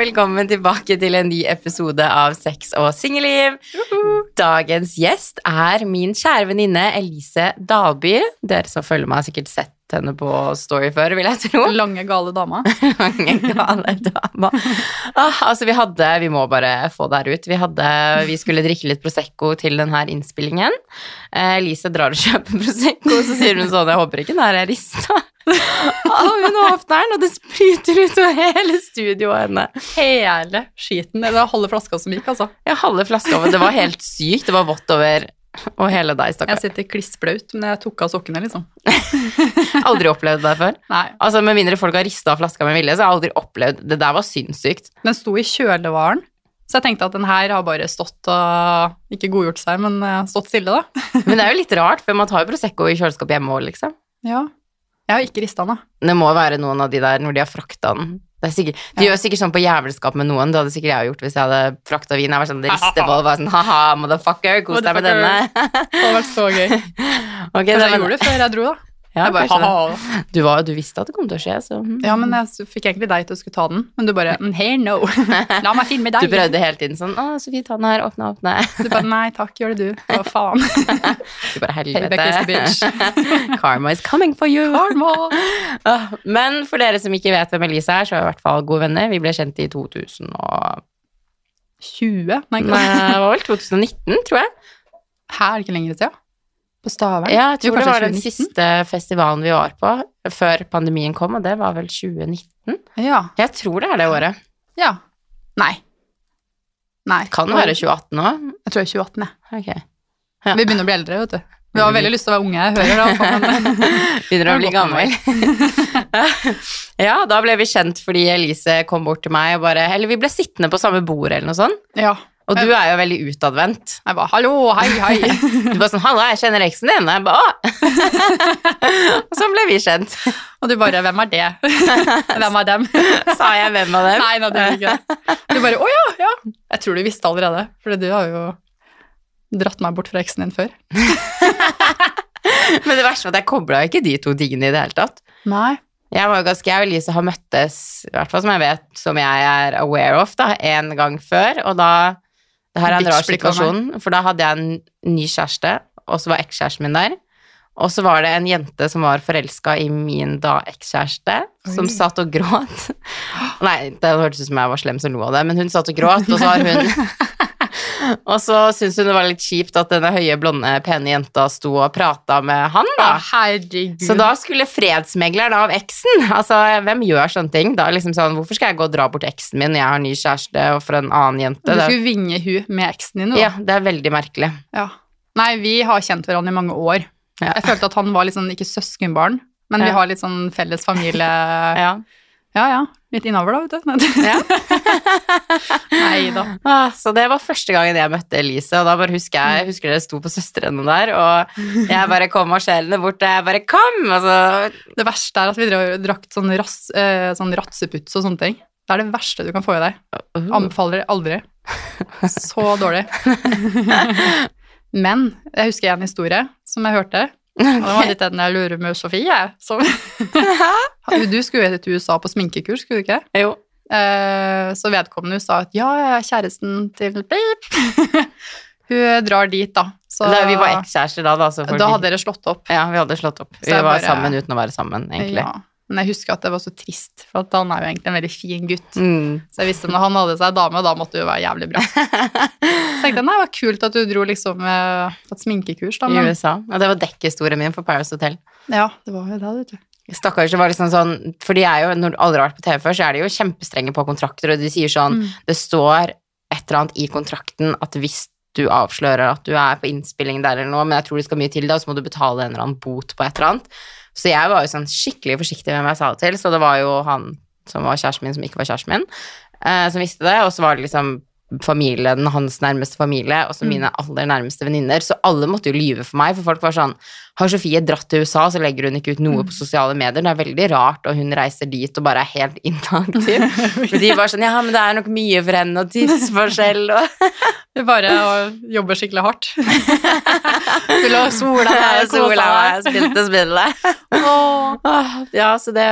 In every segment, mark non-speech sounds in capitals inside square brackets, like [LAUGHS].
Og velkommen tilbake til en ny episode av Sex og singelliv. Dagens gjest er min kjære venninne Elise Dalby. Dere som følger meg, har sikkert sett henne på Story før, vil jeg tro. Lange, gale dama. [LAUGHS] Lange, gale dama. Ah, altså, vi hadde Vi må bare få det her ut. Vi, hadde, vi skulle drikke litt Prosecco til denne innspillingen. Eh, Elise drar og kjøper Prosecco, så sier hun sånn Jeg håper ikke den her er rista. [LAUGHS] Hun åpner og det spruter utover hele studioet henne. Hele skiten. Det var halve flaska som gikk, altså. Ja, halve flaska. Det var helt sykt. Det var vått over og hele deg, Jeg stakkar. sitter klissblaut, men jeg tok av sokkene, liksom. [LAUGHS] Aldri opplevd det før. Nei. Altså, Med mindre folk har rista flaska med vilje, så har jeg aldri opplevd Det der var sinnssykt. Den sto i kjølevaren, så jeg tenkte at den her har bare stått og Ikke godgjort seg, men eh, stått stille, da. Men det er jo litt rart, for man tar jo Prosecco i kjøleskapet hjemme òg, liksom. Ja. Jeg har ikke rista den, da. Det må være noen av de der når de har frakta den. Det er sikkert, de Ja. gjør sikkert sånn på jævelskap med noen. Det hadde sikkert jeg gjort hvis jeg hadde frakta vin. Jeg var sånn, og bare sånn ha-ha, motherfucker, kos deg med denne. Det hadde vært så gøy. [LAUGHS] okay, Kanskje det, jeg gjorde det før jeg dro, da. Ja, jeg bare, ha-ha. Du, var, du visste at det kom til å skje, så hm. Ja, men jeg fikk egentlig deg til å skulle ta den, men du bare mm, Here, no. [LAUGHS] La meg filme deg. Du prøvde hele tiden sånn Å, Sofie, ta den her. Åpne, åpne. Du bare Nei takk, gjør det du. Å, faen. [LAUGHS] Du bare helvete. [LAUGHS] Karma is coming for you. Karma. Ah, Men for dere som ikke vet hvem Elise er, så er vi i hvert fall gode venner. Vi ble kjent i 2020 Nei, Nei, det var vel 2019, tror jeg. Her er det ikke lenger siden. På Stavern. Ja, jeg tror det var den 2019? siste festivalen vi var på før pandemien kom, og det var vel 2019? Ja. Jeg tror det er det året. ja. Nei. Nei. Kan det være 2018 òg? Jeg tror det er 2018, jeg. Ok. Ja. Vi begynner å bli eldre, vet du. Vi har veldig lyst til å være unge, jeg hører det. Men... [LAUGHS] Begynner å bli gammel. [LAUGHS] ja, da ble vi kjent fordi Elise kom bort til meg og bare Eller vi ble sittende på samme bord eller noe sånt. Ja. Og du er jo veldig utadvendt. Jeg bare hallo, hei, hei. Du bare sånn 'hallo, jeg kjenner eksen din.' Og jeg bare 'Å'. Og sånn ble vi kjent. Og du bare hvem er det? [LAUGHS] Hvem er dem? Sa jeg hvem av dem? Nei, nei, det er ikke det. Du bare å ja, ja. Jeg tror du visste allerede, for du har jo dratt meg bort fra eksen din før. [LAUGHS] Men det verste var at jeg kobla ikke de to tingene i det hele tatt. Nei. Jeg var ganske, jeg og Elise har møttes, i hvert fall som jeg vet, som jeg er aware of, da, en gang før, og da Det her er en rar situasjon, for da hadde jeg en ny kjæreste, og så var ekskjæresten min der. Og så var det en jente som var forelska i min da ekskjæreste, som satt og gråt. Nei, det hørtes ut som jeg var slem som lo av det, men hun satt og gråt, og så har hun [LAUGHS] Og så syntes hun det var litt kjipt at denne høye, blonde, pene jenta sto og prata med han, da. Herregud. Så da skulle fredsmegleren av eksen Altså, hvem gjør sånne ting? Da liksom sånn, Hvorfor skal jeg gå og dra bort eksen min når jeg har ny kjæreste og for en annen jente? Du skulle vinge hun med eksen din, da. ja, det er veldig merkelig. Ja. Nei, vi har kjent hverandre i mange år. Ja. Jeg følte at han var litt sånn, ikke søskenbarn, men vi har litt sånn felles familie. Ja. Ja, ja. Litt innover, da, vet du. Ja. [LAUGHS] Nei da. [LAUGHS] Ah, så det var første gangen jeg møtte Elise, og da bare husker jeg, jeg husker dere sto på søstrene der, og jeg bare kom marsjerende bort, og jeg bare kom! Altså, Det verste er at vi drakk sånn, rass, eh, sånn ratseputs og sånne ting. Det er det verste du kan få i deg. Anbefaler det aldri. Så dårlig. [LAUGHS] Men jeg husker en historie som jeg hørte. Og det var litt den jeg lurer med Sofie. Som, [LAUGHS] du skulle jo til USA på sminkekurs, skulle du ikke? jo. Eh, Så vedkommende sa at ja, jeg er kjæresten til Beep. [LAUGHS] Hun drar dit, da. Så Da, vi var ekskjærester da, da. Så da hadde dere slått opp. ja, vi hadde slått opp. Vi var bare- sammen uten å være sammen, egentlig. Ja. Men jeg husker at det var så trist, for han er jo egentlig en veldig fin gutt. Mm. Så jeg visste når han hadde seg dame, da måtte det jo være jævlig bra. [LAUGHS] Så tenkte jeg, det var kult at du dro liksom eh, på et sminkekurs, da. I USA. Og det var dekkhistorien min for Paris Hotel. ja, det var jo det, vet du. Stakkars, det var liksom sånn For de er jo, når du aldri har vært på TV før, så er de jo kjempestrenge på kontrakter, og de sier sånn Mm. Det står et eller annet i kontrakten at hvis du avslører at du er på innspilling der eller noe, men jeg tror det skal mye til da, så må du betale en eller annen bot på et eller annet. Så jeg var jo sånn skikkelig forsiktig med hvem jeg sa det til, så det var jo han som var kjæresten min, som ikke var kjæresten min, eh, som visste det, og så var det liksom familien, hans nærmeste familie, og så Mm. mine aller nærmeste venninner, så alle måtte jo lyve for meg, for folk var sånn Har Sofie dratt til USA, så legger hun ikke ut noe Mm. på sosiale medier? Det er veldig rart, og hun reiser dit og bare er helt [LAUGHS] inaktiv. Men de var sånn Ja, men det er nok mye for henne, og tidsforskjell, og [LAUGHS] er bare å jobbe skikkelig hardt. [LAUGHS] Vil ha sola deg, sola kosa deg. spilte spillet. Ja, så det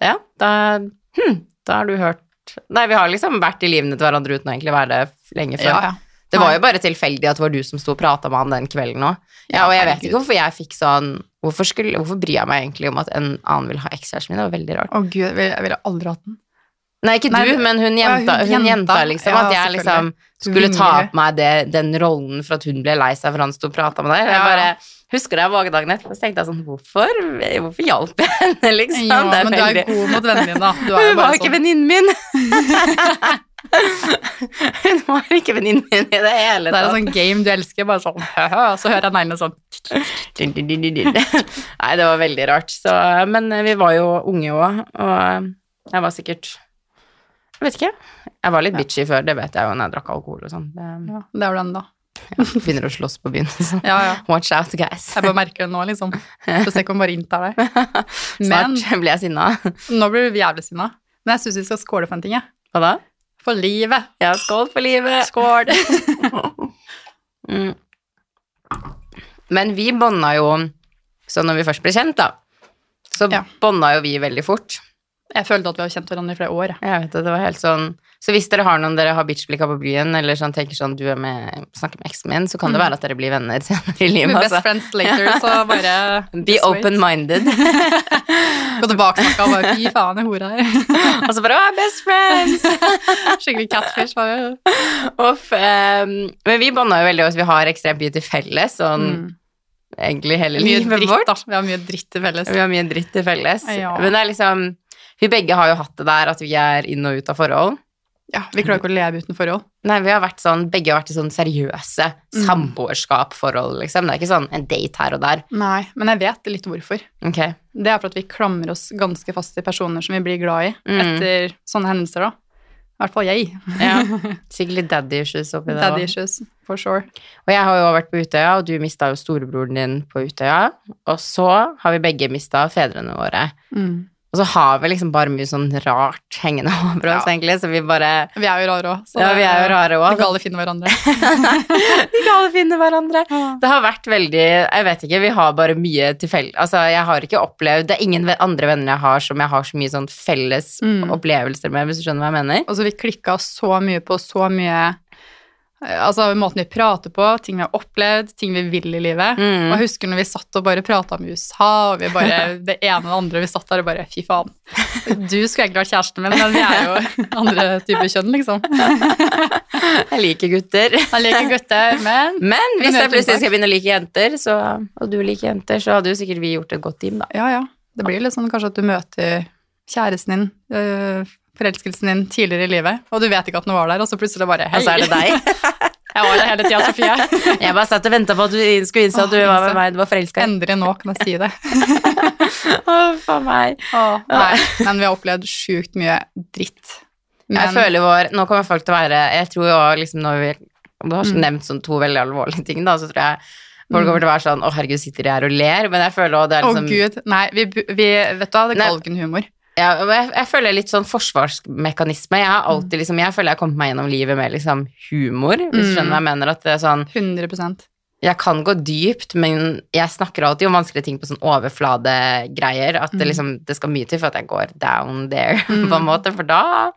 Ja, da hm, Da har du hørt vært Nei, vi har liksom vært i livene til hverandre uten å egentlig være det lenge før. Ja, ja. Det var jo bare tilfeldig at det var du som sto og prata med han den kvelden òg. Ja, og jeg vet ikke hvorfor jeg fikk sånn Hvorfor, skulle, hvorfor bryr jeg meg egentlig om at en annen vil ha ekskjæresten min? Det var veldig rart. Å gud, jeg ville, aldri hatt den. Nei, ikke Nei, du, men hun jenta, hun jenta. jenta liksom. Ja, at jeg liksom skulle ta på meg det, den rollen for at hun ble lei seg for han sto og prata med deg. Jeg bare. Husker da jeg våget dagen etterpå, så tenkte jeg sånn Hvorfor? Hvorfor hjalp jeg henne, liksom? Ja, men du er god mot vennene dine, da. [LAUGHS] Du er jo Hun var ikke sånn. venninnen min! [LAUGHS] hun var ikke venninnen min i det hele tatt. Det er en sånn game du elsker, bare sånn hø-hø, og så hører jeg neglene sånn. Nei, det var veldig rart. Så, men vi var jo unge òg, og jeg var sikkert Jeg vet ikke. Jeg var litt bitchy før, det vet jeg jo når jeg drakk alkohol og sånn. Det- Ja, det er jo den, da. Begynner å slåss på byen. Så. Ja, ja. Watch out, guys. Jeg bare merker det nå, liksom. Så ser ikke om bare inntar deg. [LAUGHS] Men Snart blir jeg sinna. nå blir du jævlig sinna. Men jeg syns vi skal skåle for en ting, jeg. Hva da? For livet. Ja, skål for livet. Skål. [LAUGHS] Mm. Men vi bånda jo Så når vi først ble kjent, da, så Ja. bånda jo vi veldig fort. Jeg følte at vi har kjent hverandre i flere år. Jeg vet det, det var helt sånn Så hvis dere har noen dere har bitchblikka på byen, eller sånn tenker sånn du er med, snakker med eksen min, så kan det Mm. være at dere blir venner [LAUGHS] senere i livet. best Altså. friends later, så [LAUGHS] bare Be open-minded. Gå tilbake og bare fy faen, jeg hora her. [LAUGHS] Og så bare Å, best friends! Skikkelig catfish. Bare. Off, um, men vi bånda jo veldig, også, vi har ekstremt mye til felles, sånn Mm. egentlig hele Mye livet dritt, vårt. da. Vi har mye dritt til felles. Vi har mye dritt til felles. Ja. Men det er liksom Vi begge har jo hatt det der at vi er inn og ut av forhold. Ja, Vi klarer ikke å leve uten forhold. Nei, vi har vært sånn, begge har vært i sånn seriøse Mm. samboerskap-forhold, liksom. Det er ikke sånn en date her og der. Nei, men jeg vet litt hvorfor. Ok. Det er for at vi klamrer oss ganske fast til personer som vi blir glad i Mm. etter sånne hendelser, da. I hvert fall jeg. Ja. [LAUGHS] Sikkert litt daddy issues oppi det Daddy issues, for sure. Og jeg har jo vært på Utøya, og du mista jo storebroren din på Utøya. Og så har vi begge mista fedrene våre. Mm. Og så har vi liksom bare mye sånn rart hengende [LAUGHS] over oss, Ja. egentlig, så vi bare Vi er jo rare òg, så Ja, vi er jo rare vi De kan alle finne hverandre. [LAUGHS] Vi kan alle finne hverandre. Det har vært veldig Jeg vet ikke, vi har bare mye til felles Altså, jeg har ikke opplevd Det er ingen andre venner jeg har som jeg har så mye sånn felles Mm. opplevelser med, hvis du skjønner hva jeg mener. Og så vi klikka så mye på så mye Altså måten vi prater på, ting vi har opplevd, ting vi vil i livet. Mm. Og jeg husker når vi satt og bare prata om USA, og vi bare [LAUGHS] Det ene og det andre, vi satt der og bare Fy faen. Du skulle egentlig vært kjæresten min, men vi er jo [LAUGHS] andre typer kjønn, liksom. [LAUGHS] Jeg liker gutter. Jeg liker gutter, men Men hvis jeg plutselig skal begynne å like jenter, så, og du liker jenter, så hadde jo sikkert vi gjort et godt team, da. Ja, ja. Det blir litt sånn kanskje at du møter kjæresten din, øh, forelskelsen din, tidligere i livet, og du vet ikke at den var der, og så plutselig bare Hei, Og så er det deg. [LAUGHS] jeg var der hele tida, Sofie. [LAUGHS] Jeg bare satt og venta på at du skulle innse at du var med meg, du var forelska. Endelig nå kan jeg si det. [LAUGHS] Å, for meg. Nei, men vi har opplevd sjukt mye dritt. Men, Jeg føler vår Nå kommer folk til å være Jeg tror jo liksom når vi Du har Mm. nevnt sånn to veldig alvorlige ting, da, så tror jeg folk Mm. kommer til å være sånn Å, herregud, sitter de her og ler? Men jeg føler også det er liksom Å gud, nei, vi, vi vet du hva, det er galgenhumor. Ja, jeg, jeg føler litt sånn forsvarsmekanisme. Jeg har Mm. alltid liksom Jeg føler jeg har kommet meg gjennom livet med liksom humor, hvis du Mm. skjønner hva jeg mener. At det er sånn 100% Jeg kan gå dypt, men jeg snakker alltid om vanskelige ting på sånn overfladegreier. At det Mm. liksom Det skal mye til for at jeg går down there, Mm. [LAUGHS] på en måte, for da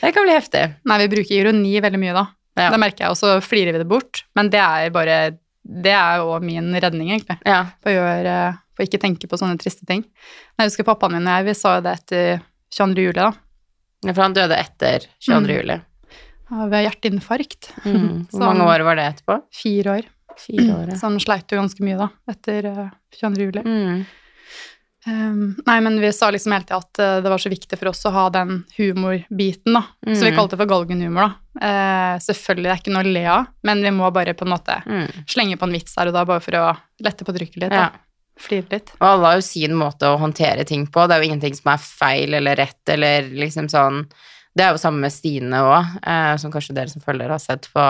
Det kan bli heftig. Nei, vi bruker ironi veldig mye, da. Ja. Det merker jeg, og så flirer vi det bort. Men det er bare Det er jo min redning, egentlig. Ja. For å, gjøre, for å ikke tenke på sånne triste ting. Jeg husker pappaen min og jeg, vi sa jo det etter 22. juli, da. Ja, For han døde etter 22. Mm. juli. Ved hjerteinfarkt. Mm. Hvor [LAUGHS] mange år var det etterpå? Fire år. Fire år, ja. Så han sleit jo ganske mye, da, etter eh, 22. juli. Mm. Um, nei, men vi sa liksom hele tida at eh, det var så viktig for oss å ha den humorbiten, da. Så vi Mm. kalte det for galgenhumor, da. Uh, selvfølgelig, det er ikke noe å le av, men vi må bare på en måte Mm. slenge på en vits her og da, bare for å lette på trykket litt. Ja. Flire litt. Og alle har jo sin måte å håndtere ting på. Det er jo ingenting som er feil eller rett, eller liksom sånn Det er jo samme med Stine òg, eh, som kanskje dere som følger har sett på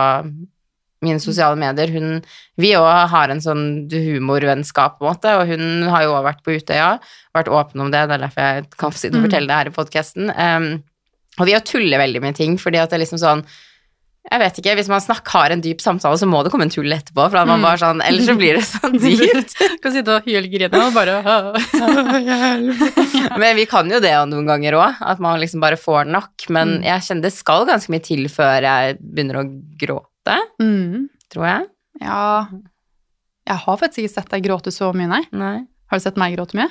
mine sosiale medier. Hun Vi òg har en sånn humorvennskap, på en måte, og hun har jo òg vært på Utøya, vært åpen om det, det er derfor jeg kan sitte og Mm. fortelle det her i podkasten. Um, og vi har tullet veldig med ting, fordi at det er liksom sånn Jeg vet ikke, Hvis man snakker, har en dyp samtale, så må det komme en tull etterpå. for at man Mm. bare sånn, Ellers så blir det sånn [LAUGHS] dypt. [LAUGHS] Kan sitte og hylgrine og bare [LAUGHS] Men vi kan jo det noen ganger òg, at man liksom bare får nok. Men Mm. jeg kjenner det skal ganske mye til før jeg begynner å gråte, mm. tror jeg. Ja Jeg har faktisk ikke sett deg gråte så mye, nei. Nei. Har du sett meg gråte mye?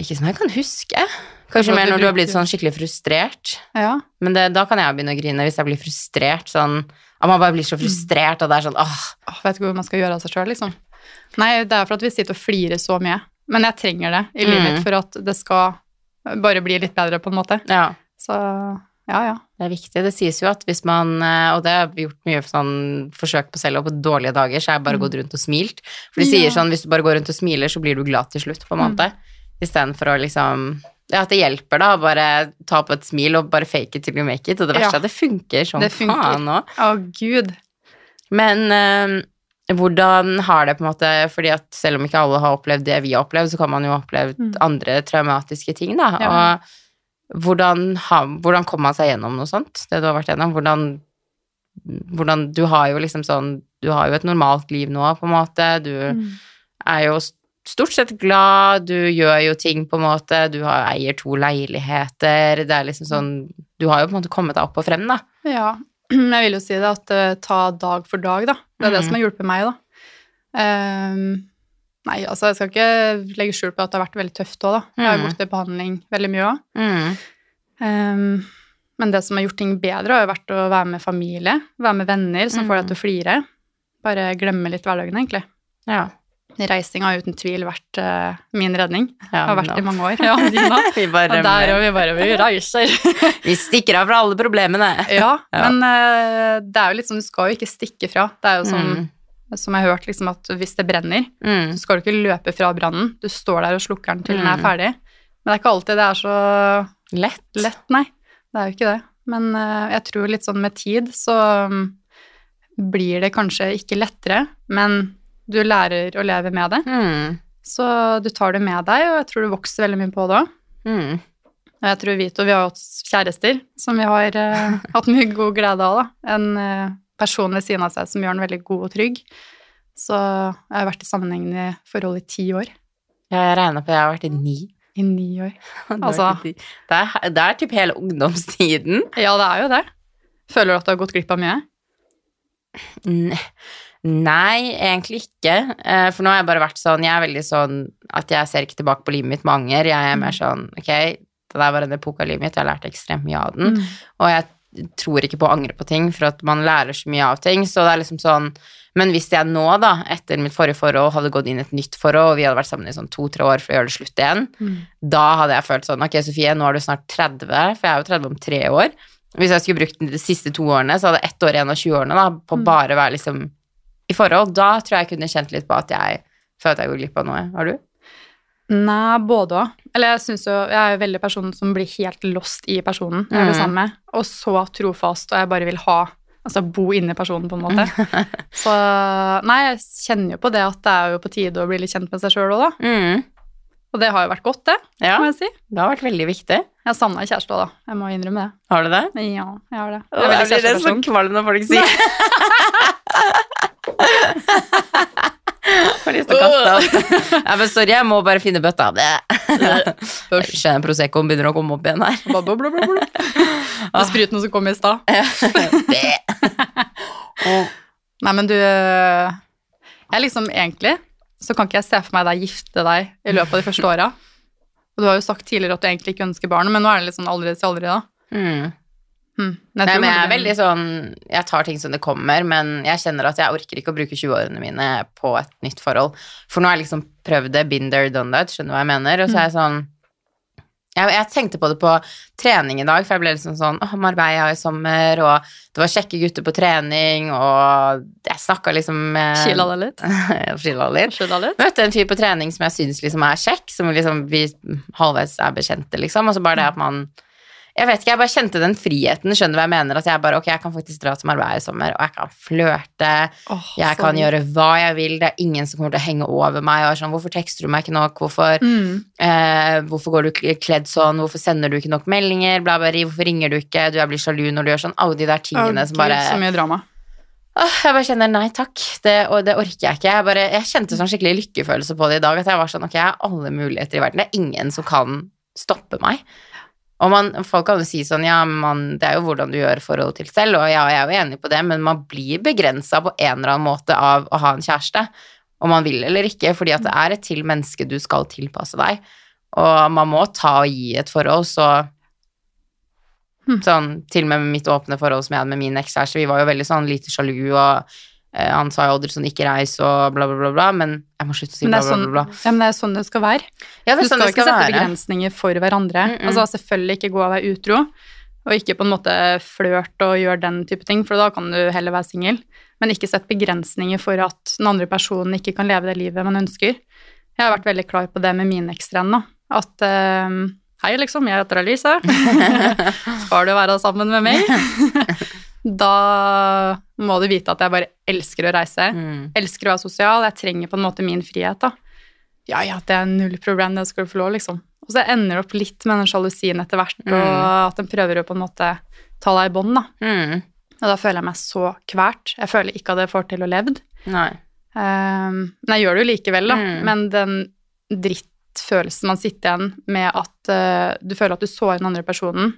Ikke som jeg kan huske. Kanskje mer når du har blitt sånn skikkelig frustrert. Ja. Men det, da kan jeg begynne å grine hvis jeg blir frustrert. Sånn, at man bare blir så frustrert, og det er sånn åh. Åh, vet ikke hvor man skal gjøre av seg sjøl, liksom. Nei, det er for at vi sitter og flirer så mye. Men jeg trenger det i livet Mm. mitt for at det skal bare bli litt bedre, på en måte. Ja, Så ja, ja. det er viktig. Det sies jo at hvis man eh, Og det har vi gjort mye for sånn forsøk på selv, og på dårlige dager så har jeg bare Mm. gått rundt og smilt. For de Ja. sier sånn hvis du bare går rundt og smiler, så blir du glad til slutt, på en måte. Mm. Istedenfor å liksom Ja, at det hjelper, da. Bare ta på et smil og bare fake it till you make it. Og det verste Ja. er at det funker som Det funker. faen òg. Å, gud. Men eh, hvordan har det på en måte Fordi at selv om ikke alle har opplevd det vi har opplevd, så kan man jo ha opplevd Mm. andre traumatiske ting, da. Ja. Og hvordan, ha, hvordan kom man seg gjennom noe sånt? Det du har vært gjennom? Hvordan, hvordan Du har jo liksom sånn Du har jo et normalt liv nå, på en måte. Du Mm. er jo stort sett glad, du gjør jo ting, på en måte. Du har, eier to leiligheter. Det er liksom sånn Du har jo på en måte kommet deg opp og frem, da. Ja, [CLEARS THROAT] jeg vil jo si det at uh, ta dag for dag, da. Det er det Mm. som har hjulpet meg, da. Um, nei, altså jeg skal ikke legge skjul på at det har vært veldig tøft òg, da. Jeg har Mm. gått i behandling veldig mye òg. Mm. Um, men det som har gjort ting bedre, har jo vært å være med familie, være med venner som får deg til å flire. Bare glemme litt hverdagen, egentlig. Ja. Reising har uten tvil vært uh, min redning. ja Har vært nå. i mange år. [LAUGHS] Ja. [LAUGHS] Vi bare Og der og vi bare vi reiser. [LAUGHS] Vi stikker av fra alle problemene. Ja, Ja. men uh, det er jo litt sånn, du skal jo ikke stikke fra. Det er jo som, Mm. som jeg har hørt, liksom, at hvis det brenner, Mm. så skal du ikke løpe fra brannen. Du står der og slukker den til den er Mm. ferdig. Men det er ikke alltid det er så Lett. lett, nei. Det er jo ikke det. Men uh, jeg tror litt sånn med tid så um, blir det kanskje ikke lettere, men du lærer å leve med det. Mm. Så du tar det med deg, og jeg tror du vokser veldig mye på det òg. Mm. Og jeg tror Vito, vi har hatt kjærester som vi har eh, [LAUGHS] hatt mye god glede av. da. En eh, person ved siden av seg som gjør den veldig god og trygg. Så jeg har vært i sammenhengende forhold i ti år. Ja, jeg regner på jeg har vært i ni. I ni år. [LAUGHS] Altså-. Det er, det er typ hele ungdomstiden. Ja, det er jo det. Føler du at du har gått glipp av mye? N- Nei, egentlig ikke. Eh, For nå har jeg bare vært sånn Jeg er veldig sånn at jeg ser ikke tilbake på livet mitt med anger. Jeg er mer sånn Ok, det der var en epoke av livet mitt, jeg har lært ekstremt mye av den. Mm. Og jeg tror ikke på å angre på ting, for at man lærer så mye av ting. Så det er liksom sånn Men hvis jeg nå, da, etter mitt forrige forhold, hadde gått inn i et nytt forhold, og vi hadde vært sammen i sånn to-tre år for å gjøre det slutt igjen, Mm. da hadde jeg følt sånn Ok, Sofie, nå er du snart 30, for jeg er jo 30 om tre år. Hvis jeg skulle brukt de siste to årene, så hadde jeg ett år igjen av 20-årene da, på Mm. bare være liksom i forhold. Da tror jeg jeg kunne kjent litt på at jeg føler at jeg går glipp av noe. Har du? Nei, både òg. Eller jeg syns jo Jeg er veldig personen som blir helt lost i personen jeg er det Mm. sammen med. Og så trofast, og jeg bare vil ha Altså bo inni personen, på en måte. [LAUGHS] Så nei, jeg kjenner jo på det at det er jo på tide å bli litt kjent med seg sjøl òg, da. Mm. Og det har jo vært godt, det, Ja, må jeg si. det har vært veldig viktig. Jeg har savna kjæreste òg, da. Jeg må innrømme det. Har du det? Ja, jeg har det. Jeg er veldig kjæresteperson. Det er så kvalm når folk sier [LAUGHS] [LAUGHS] Har lyst til å kaste opp. Ja, men sorry, jeg må bare finne bøtta. [LAUGHS] Jeg kjenner Proseccoen begynner å komme opp igjen her. Bla, bla, bla, bla, bla. [LAUGHS] Det spruten som kom i stad. [LAUGHS] Nei, men du Jeg liksom egentlig så kan ikke jeg se for meg deg gifte deg i løpet av de første åra. Og du har jo sagt tidligere at du egentlig ikke ønsker barn, men nå er det liksom aldri si aldri, da. Mm. Hm. Nei, men jeg er veldig sånn Jeg tar ting som det kommer, men jeg kjenner at jeg orker ikke å bruke 20-årene mine på et nytt forhold. For nå har jeg liksom prøvd det, been there, done that, skjønner du hva jeg mener? Og så er jeg sånn jeg, jeg tenkte på det på trening i dag, for jeg ble liksom sånn Åh, Marbella i sommer, og det var kjekke gutter på trening, og jeg snakka liksom med Chilla det [LAUGHS] litt. Chilla litt. Litt. Møtte en fyr på trening som jeg syns liksom er kjekk, som liksom vi halvveis er bekjente, liksom. Og så bare det at man jeg vet ikke, jeg bare kjente den friheten, skjønner du hva jeg mener? At jeg bare, ok, jeg kan faktisk dra til Marbella i sommer, og jeg kan flørte, Oh, jeg kan gjøre hva jeg vil, det er ingen som kommer til å henge over meg, og er sånn, hvorfor tekster du meg ikke nok, hvorfor, mm. eh, hvorfor går du kledd sånn, hvorfor sender du ikke nok meldinger, bla, bla, bla, hvorfor ringer du ikke, du er blir sjalu når du gjør sånn, alle de der tingene tingene som Gud, bare... Så mye drama. Åh, jeg bare kjenner nei takk, det, og det orker jeg ikke. Jeg, bare, jeg kjente sånn skikkelig lykkefølelse på det i dag, at jeg var sånn, ok, jeg har alle muligheter i verden, det er ingen som kan stoppe meg. Og man, folk kan jo si sånn, ja, man, det er jo hvordan du gjør forhold til selv, og ja, jeg er jo enig på det, men man blir begrenset på en eller annen måte av å ha en kjæreste, om man vil eller ikke, fordi at det er et til menneske du skal tilpasse deg, og man må ta og gi et forhold, så Hmm. sånn, til og med mitt åpne forhold som jeg hadde med min ekskjæreste, vi var jo veldig sånn lite sjalu, og han sa jo aldri sånn 'ikke reis' og bla, bla, bla, bla, men jeg må slutte å si bla, bla, sånn, bla, bla. ja, men det er sånn det skal være. Ja, det Du er sånn skal det ikke sette være. begrensninger for hverandre. Mm, mm. Altså Selvfølgelig ikke gå og være utro, og ikke på en måte flørte og gjøre den type ting, for da kan du heller være singel. Men ikke sett begrensninger for at den andre personen ikke kan leve det livet man ønsker. Jeg har vært veldig klar på det med mine ekstrene. At uh, hei, liksom, jeg heter Alice. [LAUGHS] Skal du være sammen med meg? [LAUGHS] da må du vite at jeg bare elsker å reise. Mm. Elsker å være sosial. Jeg trenger på en måte min frihet, da. Ja, ja, det er null problem, det skal du få lov, liksom. Og så ender det opp litt med den sjalusien etter hvert, og Mm. at den prøver å på en måte ta deg i bånd, da. Mm. Og da føler jeg meg så kvert. Jeg føler ikke at jeg får til å levd. Nei. Um, men jeg gjør det jo likevel, da. Mm. Men den drittfølelsen man sitter igjen med at uh, du føler at du sårer den andre personen,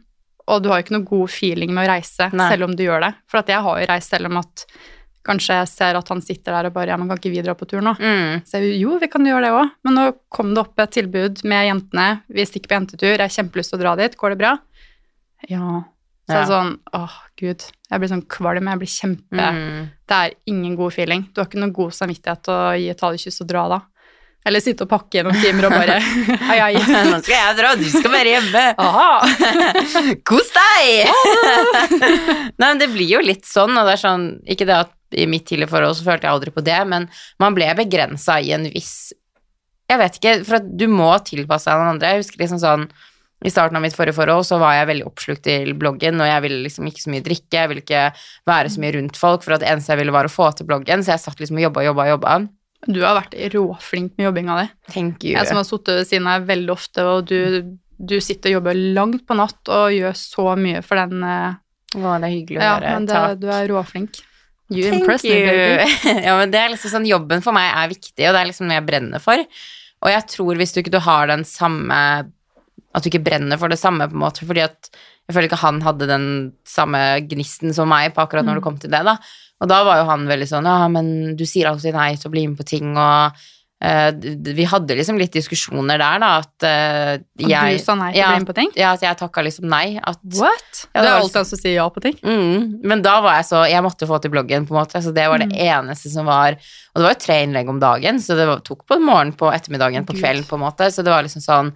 og du har jo ikke noe god feeling med å reise Nei. selv om du gjør det. For at jeg har jo reist selv om at kanskje jeg ser at han sitter der og bare Ja, men kan ikke vi dra på tur nå? Mm. Så jeg, jo, vi kan gjøre det òg. Men nå kom det opp et tilbud med jentene. Vi stikker på jentetur. Jeg har kjempelyst til å dra dit. Går det bra? Ja. Så Ja. sånn Åh, gud. Jeg blir sånn kvalm. Jeg blir kjempe Mm. Det er ingen god feeling. Du har ikke noe god samvittighet til å gi et talekyss og dra da. Eller sitte og pakke i noen timer og bare [LAUGHS] Ai, ai. Nå skal jeg dra, du skal være hjemme. Aha. [LAUGHS] Kos deg! [LAUGHS] Nei, men det blir jo litt sånn, og det er sånn Ikke det at i mitt tidligere forhold så følte jeg aldri på det, men man ble begrensa i en viss Jeg vet ikke, for du må tilpasse deg noen andre. Jeg husker liksom sånn i starten av mitt forrige forhold så var jeg veldig oppslukt til bloggen, og jeg ville liksom ikke så mye drikke, jeg ville ikke være så mye rundt folk, for det eneste jeg ville var å få til bloggen, så jeg satt liksom og jobba, jobba, jobba. Du har vært råflink med jobbinga di. Thank you. Jeg som har sittet ved siden av veldig ofte, og du, du sitter og jobber langt på natt og gjør så mye for den eh, Å, det er hyggelig å Ja, høre. men det, Takk. du er råflink. You Thank impress me, you. [LAUGHS] ja, men det er liksom sånn, jobben for meg er viktig, og det er liksom noe jeg brenner for. Og jeg tror hvis du ikke du har den samme At du ikke brenner for det samme, på en måte, fordi at jeg føler ikke han hadde den samme gnisten som meg på akkurat når det Mm. kom til det, da. Og da var jo han veldig sånn Ja, men du sier alltid nei til å bli med på ting, og eh, d- Vi hadde liksom litt diskusjoner der, da, at uh, jeg At du sa nei til ja, å bli med på ting? Ja, at jeg takka liksom nei. At What? Ja, det det er alltid han som sier ja på ting. Mm, men da var jeg så Jeg måtte få til bloggen, på en måte. Så det var det Mm. eneste som var Og det var jo tre innlegg om dagen, så det var, tok på morgenen, på ettermiddagen, på kvelden, på en måte. Så det var liksom sånn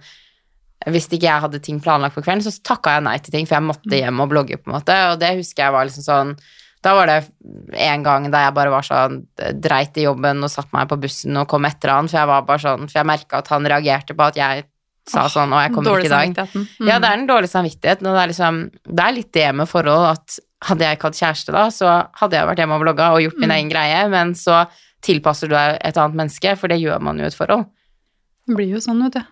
Hvis ikke jeg hadde ting planlagt på kvelden, så takka jeg nei til ting, for jeg måtte Mm. hjem og blogge, på en måte. Og det husker jeg var liksom sånn Da var det en gang da jeg bare var sånn dreit i jobben og satte meg på bussen og kom etter han, for jeg var bare sånn For jeg merka at han reagerte på at jeg sa oh, sånn 'Å, jeg kommer ikke i dag'. Mm. Ja, det er den dårlige samvittigheten, og det er liksom Det er litt det med forhold at hadde jeg ikke hatt kjæreste da, så hadde jeg vært hjemme og blogga og gjort min Mm. egen greie, men så tilpasser du deg et annet menneske, for det gjør man jo i et forhold. Det blir jo sånn, vet du.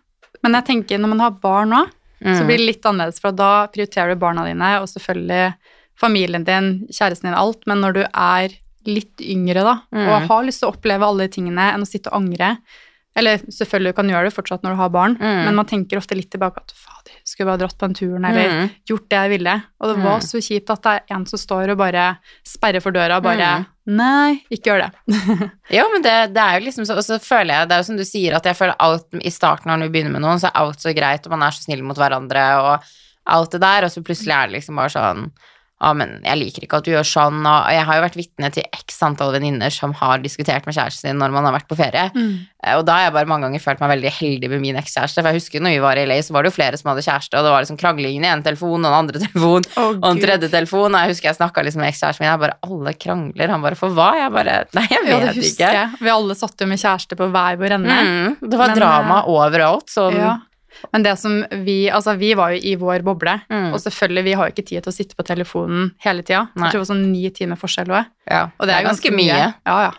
Men jeg tenker når man har barn nå, så Mm. blir det litt annerledes, for da prioriterer du barna dine, og selvfølgelig familien din, kjæresten din, alt, men når du er litt yngre da, Mm. og har lyst til å oppleve alle de tingene enn å sitte og angre, eller selvfølgelig du kan gjøre det fortsatt når du har barn, Mm. men man tenker ofte litt tilbake at fader, skulle bare dratt på den turen, eller Mm. gjort det jeg ville. Og det var Mm. så kjipt at det er en som står og bare sperrer for døra og bare Mm. Nei, ikke gjør det. [LAUGHS] Jo, men det, det er jo liksom så Og så føler jeg, det er jo som du sier, at jeg føler alt i starten når du begynner med noen, så er alt så greit, og man er så snill mot hverandre, og alt det der, og så plutselig er det liksom bare sånn ja, men jeg liker ikke at du gjør sånn, og jeg har jo vært vitne til x antall venninner som har diskutert med kjæresten sin når man har vært på ferie. mm. Og da har jeg bare mange ganger følt meg veldig heldig med min ekskjæreste. For jeg husker når vi var i LA, så var det jo flere som hadde kjæreste, og det var liksom krangling i en telefon og en andre [LAUGHS] telefon oh, og en tredje telefon. Og jeg husker jeg snakka liksom med ekskjæresten min, jeg bare alle krangler. Han bare for hva? Jeg bare nei, jeg Ja, vet husker ikke. jeg. Vi alle satt jo med kjæreste på hver vår ende. Mm, det var Men, drama eh, overalt. Sånn, Ja. Men det som vi Altså, vi var jo i vår boble, Mm. og selvfølgelig, vi har jo ikke tid til å sitte på telefonen hele tida. Tror det var sånn ni timer forskjell òg. Ja, Og det er, ganske, mye. Ja, ja.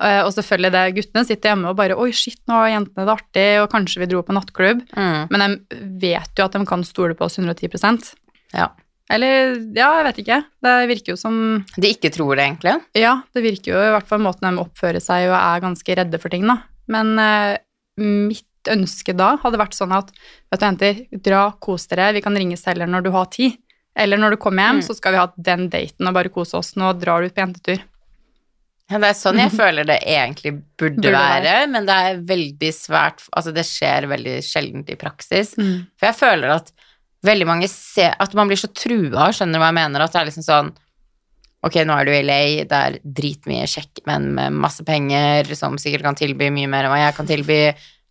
Eh, Og selvfølgelig, det, guttene sitter hjemme og bare Oi, shit, nå har jentene det artig, og kanskje vi dro på nattklubb. Mm. Men de vet jo at de kan stole på oss 110% Ja. Eller, ja, jeg vet ikke. Det virker jo som De ikke tror det, egentlig. Ja, det virker jo i hvert fall måten de oppfører seg og er ganske redde for ting, da. Men uh, mitt ønske da hadde vært sånn at vet du, jenter, dra, kos dere, vi kan ringe selv når du har tid. Eller når du kommer hjem, Mm. så skal vi ha den daten og bare kose oss. Nå drar du ut på jentetur. Ja, det er sånn jeg [LAUGHS] føler det egentlig burde, Burde være, være. men det er veldig svært Altså, det skjer veldig sjeldent i praksis. Mm. For jeg føler at veldig mange ser At man blir så trua, skjønner du hva jeg mener? At det er liksom sånn Ok, nå er du i LA, det er dritmye kjekke menn med masse penger som sikkert kan tilby mye mer enn hva jeg kan tilby.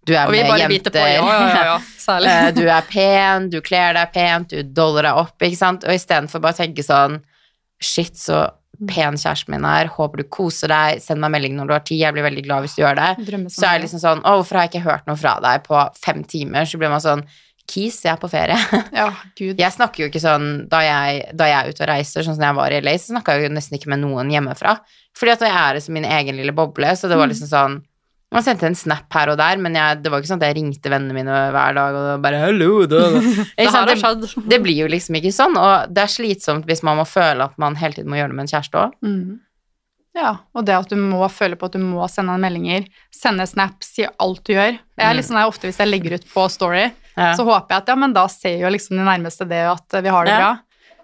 Du er med jenter. Ja, ja, ja, ja. [LAUGHS] Særlig. Eh, du er pen, du kler deg pent, du doller deg opp, ikke sant? Og istedenfor bare å tenke sånn Shit, så pen kjæresten min er, håper du koser deg, send meg melding når du har tid, jeg blir veldig glad hvis du gjør det. Så er det liksom sånn Å, hvorfor har jeg ikke hørt noe fra deg på fem timer? Så blir man sånn Kis, jeg er på ferie. [LAUGHS] Ja, gud. Jeg snakker jo ikke sånn da jeg, da jeg er ute og reiser, sånn som jeg var i LA, så snakka jeg jo nesten ikke med noen hjemmefra. Fordi at jeg er i min egen lille boble, så det var liksom sånn Man sendte en snap her og der, men jeg, det var ikke sånn at jeg ringte vennene mine hver dag og bare 'hallo', [LAUGHS] da. Det sånn, det, det blir jo liksom ikke sånn, og det er slitsomt hvis man må føle at man hele tiden må gjøre det med en kjæreste òg. Mm. Ja, og det at du må føle på at du må sende han meldinger, sende snaps, si alt du gjør. Jeg er litt sånn der ofte hvis jeg legger ut på Story, Ja. så håper jeg at ja, men da ser jo liksom de nærmeste det at vi har det Ja.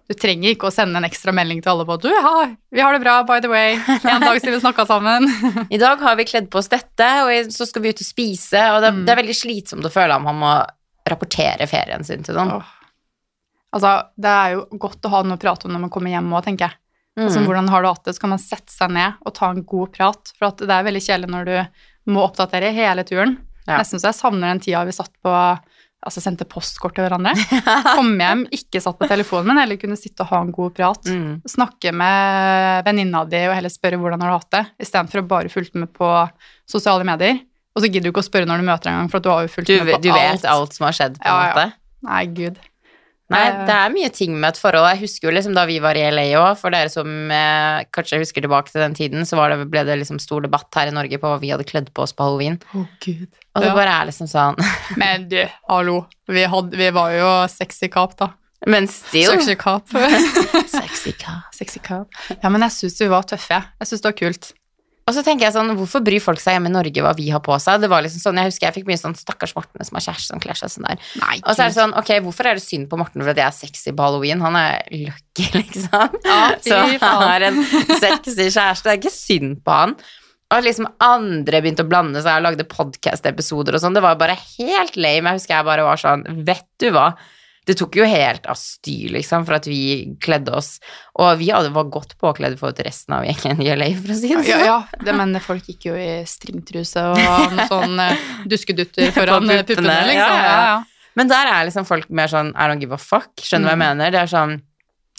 Du trenger ikke å sende en ekstra melding til alle på du, ha, vi har det bra, by the way. En dag siden vi snakka sammen. [LAUGHS] I dag har vi kledd på oss dette, og så skal vi ut og spise, og det, Mm. det er veldig slitsomt å føle at man må rapportere ferien sin til noen. Oh. Altså, det er jo godt å ha noe å prate om når man kommer hjem òg, tenker jeg. Altså, Mm. hvordan har du hatt det? Så kan man sette seg ned og ta en god prat. For det er veldig kjedelig når du må oppdatere hele turen. Ja. Nesten så jeg savner den tida vi satt på Altså sendte postkort til hverandre. [LAUGHS] Kom hjem, ikke satt på telefonen, men heller kunne sitte og ha en god prat. Mm. Snakke med venninna di og heller spørre hvordan har du hatt det, istedenfor å bare fulgte med på sosiale medier. Og så gidder du ikke å spørre når du møter en gang, for at du har jo fulgt Du, med på du vet alt som har skjedd, på en Ja, ja. måte. Nei, gud. Nei, Eh. det er mye ting med et forhold. Jeg husker jo liksom da vi var i LA òg, for dere som eh, kanskje husker tilbake til den tiden, så var det, ble det liksom stor debatt her i Norge på hva vi hadde kledd på oss på halloween. Å, gud. Og det Ja. bare er liksom sånn [LAUGHS] Men du, hallo. Vi, hadde, vi var jo sexy kap, da. Men still Sexy kap. [LAUGHS] Sexy kap. sexy kap. Ja, men jeg syns vi var tøffe. jeg. Jeg syns det var kult. Og så tenker jeg sånn, hvorfor bryr folk seg hjemme i Norge hva vi har på seg? Det var liksom sånn, Jeg husker jeg fikk mye sånn stakkars Morten som har kjæreste som kler seg sånn der. Nei, Og så er det sånn, ok, hvorfor er det synd på Morten for at jeg er sexy på halloween? Han er lucky, [LAUGHS] liksom. Ja, så han har en sexy kjæreste. Det er ikke synd på han. Og liksom andre begynte å blande seg og lagde podcast-episoder og sånn. Det var bare helt lame. Jeg husker jeg bare var sånn, vet du hva? Det tok jo helt av styr, liksom, for at vi kledde oss. Og vi hadde, var godt påkledd for resten av gjengen i LA, for å si det sånn. Ja, ja det, men folk gikk jo i stringtruse og [LAUGHS] sånn eh, [LAUGHS] duskedutter foran eh, puppene, puppene, liksom. ja, ja. Men der er liksom folk mer sånn I don't give a fuck. Skjønner du hva jeg Mm. mener? Det er sånn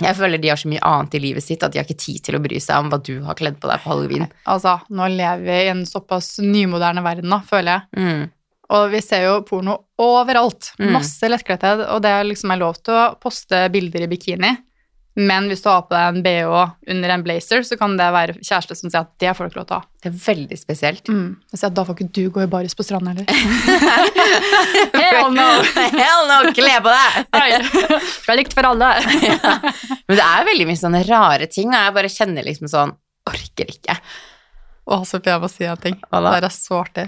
Jeg føler de har så mye annet i livet sitt at de har ikke tid til å bry seg om hva du har kledd på deg på halloween. Altså, nå lever vi i en såpass nymoderne verden, da, føler jeg. Mm. Og vi ser jo porno overalt. Mm. Masse lettkledthet. Og det er liksom er lov til å poste bilder i bikini. Men hvis du har på deg en bh under en blazer, så kan det være kjæreste som sier at det får du ikke lov til å ha. Det er veldig spesielt. Mm. Jeg sier at da får ikke du gå i baris på stranda heller. [LAUGHS] Hell no! Hell no, kle på deg! Det er likt for alle. [LAUGHS] Men det er veldig mye sånne rare ting, og jeg bare kjenner liksom sånn Orker ikke. Å, Sofie, jeg bare si en ting. Det er så artig.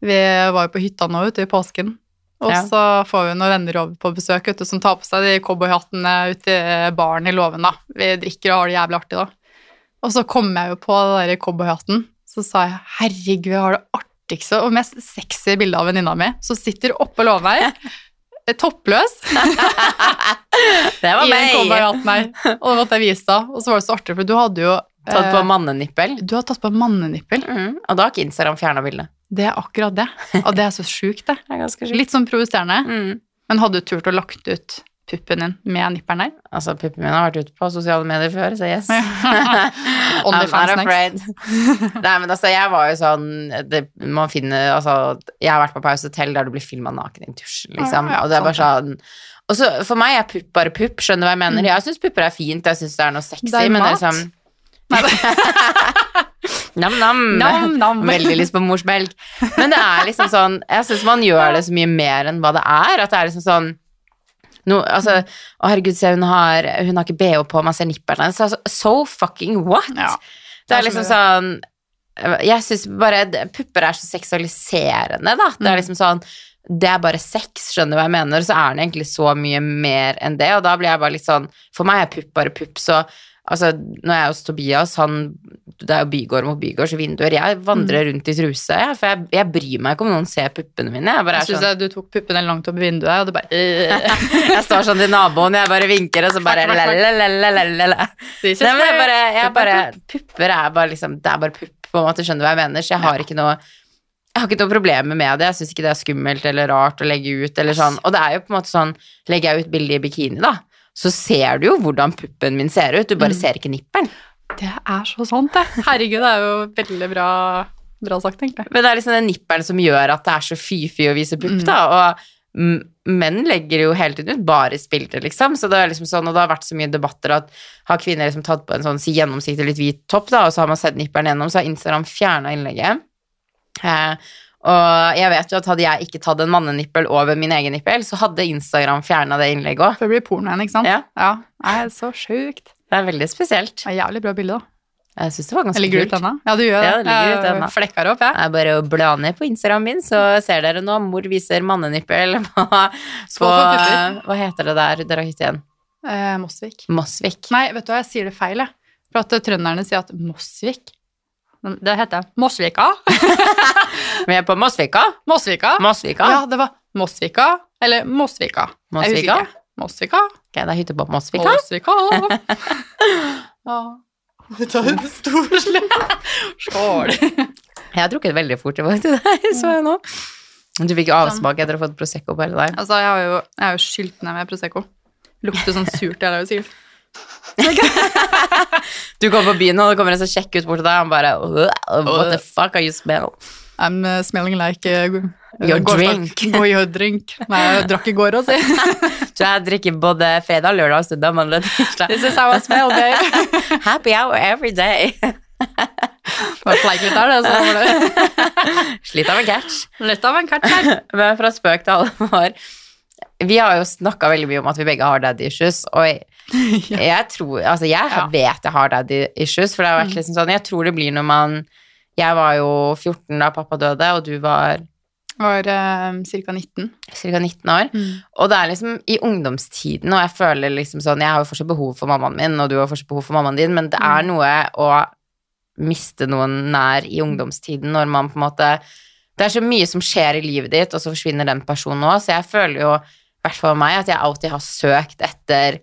Vi var jo på hytta nå ute i påsken. Og Ja. så får vi noen venner over på besøk ute som tar på seg de cowboyhattene ute i baren i låven. da. Vi drikker og har det jævlig artig da. Og så kom jeg jo på den der cowboyhatten. Så sa jeg herregud, jeg har det artigste og mest sexy bildet av venninna mi som sitter oppå låven her. [LAUGHS] Toppløs [LAUGHS] Det var [LAUGHS] i den meg. her. Og det måtte jeg vise deg. Og så var det så artig, for du hadde jo Tatt på eh, mannenippel. Du har tatt på mannenippel. Mm. Og da har ikke Instagram fjerna bildet. Det er akkurat det. Og det er så sjukt, det. [LAUGHS] Det er sjukt. Litt sånn provoserende. Mm. Men hadde du turt å lagt ut puppen din med nipperen der? Altså, puppen min har vært ute på sosiale medier før, så yes. [LAUGHS] [LAUGHS] OnlyFans next. Nei, men altså, jeg var jo sånn det, Man finner Altså, jeg har vært på Paus Hotel der du blir filma naken i en tusj, liksom. Ja, ja, og det er bare sånn og så For meg er pupp bare pupp, skjønner du hva jeg mener? Jeg syns pupper er fint, jeg syns det er noe sexy, Mm. Det er men det er liksom Nam-nam. [LAUGHS] Nam, nam. [LAUGHS] Veldig lyst på morsmelk. Men det er liksom sånn Jeg syns man gjør det så mye mer enn hva det er. At det er liksom sånn no, altså, Å, herregud, se, hun har, hun har ikke bh på, man ser nipperen hennes. Så, so fucking what? Ja. det det er liksom sånn Jeg syns bare Pupper er så seksualiserende, da. Det Mm. er liksom sånn det er bare sex, skjønner du hva jeg mener? Så er det egentlig så mye mer enn det, og da blir jeg bare litt sånn For meg er pupp bare pupp, så Altså, når jeg er hos Tobias, han Det er jo bygård mot bygårds vinduer. Jeg vandrer Mm. rundt i truse, jeg, for jeg, jeg bryr meg ikke om noen ser puppene mine. Jeg bare Jeg syns sånn du tok puppene langt opp i vinduet, og du bare [LAUGHS] øh. Jeg står sånn til naboen, jeg bare vinker, og så bare men jeg bare, jeg bare. Pupper er bare liksom Det er bare pupp, på en måte. Skjønner du hva jeg mener? Så jeg har ikke noe jeg har ikke noe problemer med det. Jeg syns ikke det er skummelt eller rart å legge ut. eller sånn. Og det er jo på en måte sånn Legger jeg ut bilde i bikini, da, så ser du jo hvordan puppen min ser ut. Du bare Mm. ser ikke nipperen. Det er så sant, det. Herregud, det er jo veldig bra, bra sagt, egentlig. Men det er liksom den nipperen som gjør at det er så fy-fy å vise pupp, Mm. da. Og menn legger jo hele tiden ut bare bilder, liksom. Så det er liksom sånn, og det har vært så mye debatter at har kvinner liksom tatt på en sånn si gjennomsiktig, litt hvit topp, da, og så har man sett nipperen gjennom, så har Instagram fjerna innlegget. Eh, og jeg vet jo at hadde jeg ikke tatt en mannenippel over min egen nippel, så hadde Instagram fjerna det innlegget òg. Det blir porno igjen, ikke sant? Ja. ja. Er så sjukt. Det er veldig spesielt. Det er jævlig bra bilde, da. Jeg syns det var ganske kult. Ja, du gjør det. Ja, det ligger ut Jeg ennå. Flekker opp, jeg. Det er bare bla ned på Instagram min, så ser dere nå. Mor viser mannenippel [LAUGHS] på, på. Hva heter det der dere har hytte igjen? Eh, Mosvik. Mosvik. Nei, vet du hva, jeg sier det feil, jeg. For at trønderne sier at Mosvik Det heter Mosvika. [LAUGHS] Vi er på Mosvika. Mosvika. Mosvika. Ja, det var Mosvika eller husker Mosvika? Mosvika. Ok, det er hytte på Mosvika. Mosvika. [LAUGHS] ja. en stor. Skål. [LAUGHS] Jeg har drukket veldig fort i dag deg, så jeg nå. Du fikk jo avsmak etter å ha fått Prosecco på hele deg. Altså, jeg har jo, jeg har jo skylt ned med Prosecco. Lukter sånn surt, jeg hele sikkert. [LAUGHS] Du kommer på byen, og det kommer en sånn kjekk ut bort til deg, og han bare What the fuck are you smell? I'm uh, smelling like uh, Your drink. Go your drink. Nei, jeg drakk i går òg, si. [LAUGHS] Så jeg drikker både fredag, lørdag, søndag, mandag, tirsdag. This is how I smell, babe. [LAUGHS] Happy hour every day. Fleik litt der, det, så var det Slitt av en catch. litt av en catch her. Men fra spøk til alvor Vi har jo snakka veldig mye om at vi begge har daddy issues, og jeg, [LAUGHS] jeg tror Altså, jeg Ja. vet jeg har daddy issues, for det har vært Mm. liksom sånn Jeg tror det blir når man Jeg var jo 14 da pappa døde, og du var Var uh, ca. 19. ca. 19 år. Og det er liksom i ungdomstiden, og jeg føler liksom sånn Jeg har jo fortsatt behov for mammaen min, og du har fortsatt behov for mammaen din, men det er Mm. noe å miste noen nær i ungdomstiden når man på en måte Det er så mye som skjer i livet ditt, og så forsvinner den personen òg, så jeg føler jo, hvert fall meg, at jeg alltid har søkt etter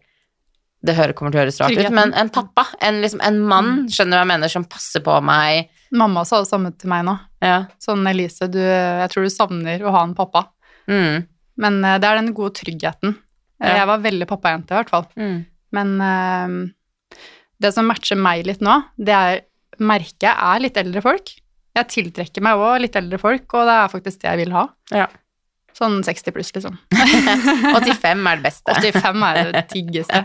det hører, kommer til å høres rart ut, men en pappa, en, liksom, en mann, skjønner du hva jeg mener, som passer på meg. Mamma sa det samme til meg nå. Ja. Sånn, Elise, du, jeg tror du savner å ha en pappa. Mm. Men uh, det er den gode tryggheten. Eh, Ja. Jeg var veldig pappajente, i hvert fall. Mm. Men uh, det som matcher meg litt nå, det er merker jeg er litt eldre folk. Jeg tiltrekker meg òg litt eldre folk, og det er faktisk det jeg vil ha. Ja. Sånn 60 pluss, liksom. [LAUGHS] 85 er det beste. 85 er det diggeste.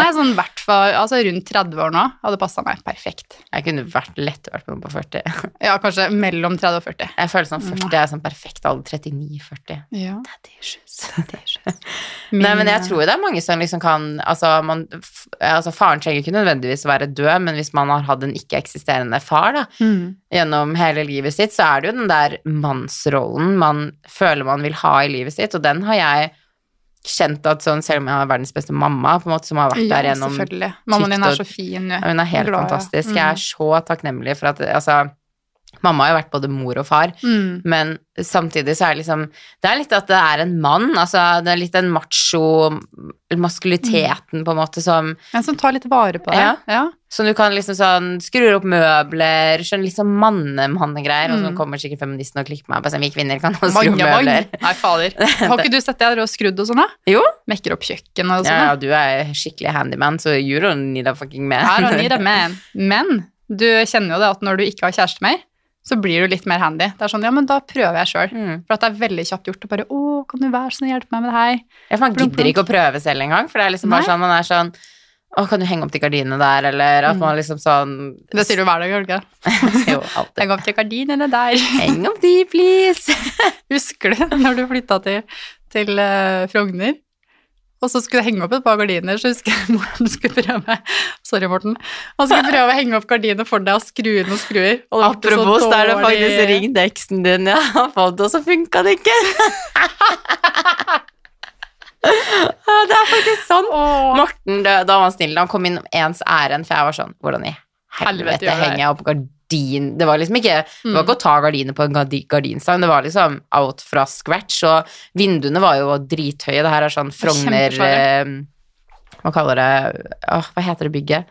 Nei, sånn hvert fall altså rundt 30 år nå hadde passa meg perfekt. Jeg kunne vært lett vært med noen på 40. Ja, kanskje mellom 30 og 40. Jeg føler sånn 40 er sånn perfekt alder. 39-40. Ja. Daddy issues. Nei, men jeg tror det er mange som liksom kan Altså, man, altså faren trenger ikke nødvendigvis å være død, men hvis man har hatt en ikke-eksisterende far da, mm. gjennom hele livet sitt, så er det jo den der mannsrollen man føler man vil ha i livet sitt, og den har jeg kjent at sånn, selv om jeg har verdens beste mamma, på en måte som har vært der Ja, gjennom selvfølgelig. Mammaen din er så fin. ja, Hun er helt Glad, ja. fantastisk. Mm. Jeg er så takknemlig for at altså, Mamma har jo vært både mor og far, Mm. men samtidig så er det liksom Det er litt at det er en mann, altså det er litt den macho maskuliteten, på en måte, som En som tar litt vare på deg. Ja. Ja. Som du kan liksom sånn Skrur opp møbler, skjønner litt sånn manne-mannegreier. Og så Mm. kommer sikkert feministen og klikker meg på sånn Vi kvinner kan også skru opp møbler. Nei, fader. [LAUGHS] Har ikke du sett det der og skrudd og sånn, da? Jo. Mekker opp kjøkkenet og Ja, sånn. ja, du er skikkelig handyman, så you don't need a fucking man. Her og nede, men, men du kjenner jo det at når du ikke har kjæreste mer, så blir du litt mer handy. Det er sånn, ja, men da prøver jeg sjøl. Mm. For at det er veldig kjapt gjort å bare Å, kan du være sånn hjelpe meg med det her? Ja, for man gidder ikke å prøve selv engang, for det er liksom bare Nei. sånn man er sånn Å, kan du henge opp de gardinene der, eller at Mm. man liksom sånn Det sier du hver dag, gjør du ikke? [LAUGHS] Alltid. Jeg opp til gardinene der. [LAUGHS] Heng opp de, please. [LAUGHS] Husker du når du flytta til, til uh, Frogner? Og så skulle jeg henge opp et par gardiner, så husker jeg [LAUGHS] Morten skulle prøve Sorry, Morten. Han skulle prøve å henge opp gardiner for deg og skru inn noen skruer. Og Apropos, da er det faktisk ringt eksen din ja. Han fant det, og så funka det ikke. [LAUGHS] Det er faktisk sånn. Åh. Morten, da var han snill. Han kom inn om ens ærend, for jeg var sånn Hvordan i Helvete helvete henger jeg opp gardin Det var liksom ikke Det var Mm. ikke å ta gardiner på en gardi- gardinstang, det var liksom out fra scratch, og vinduene var jo drithøye. Det her er sånn Frogner eh, Hva kaller det Åh, Hva heter det bygget?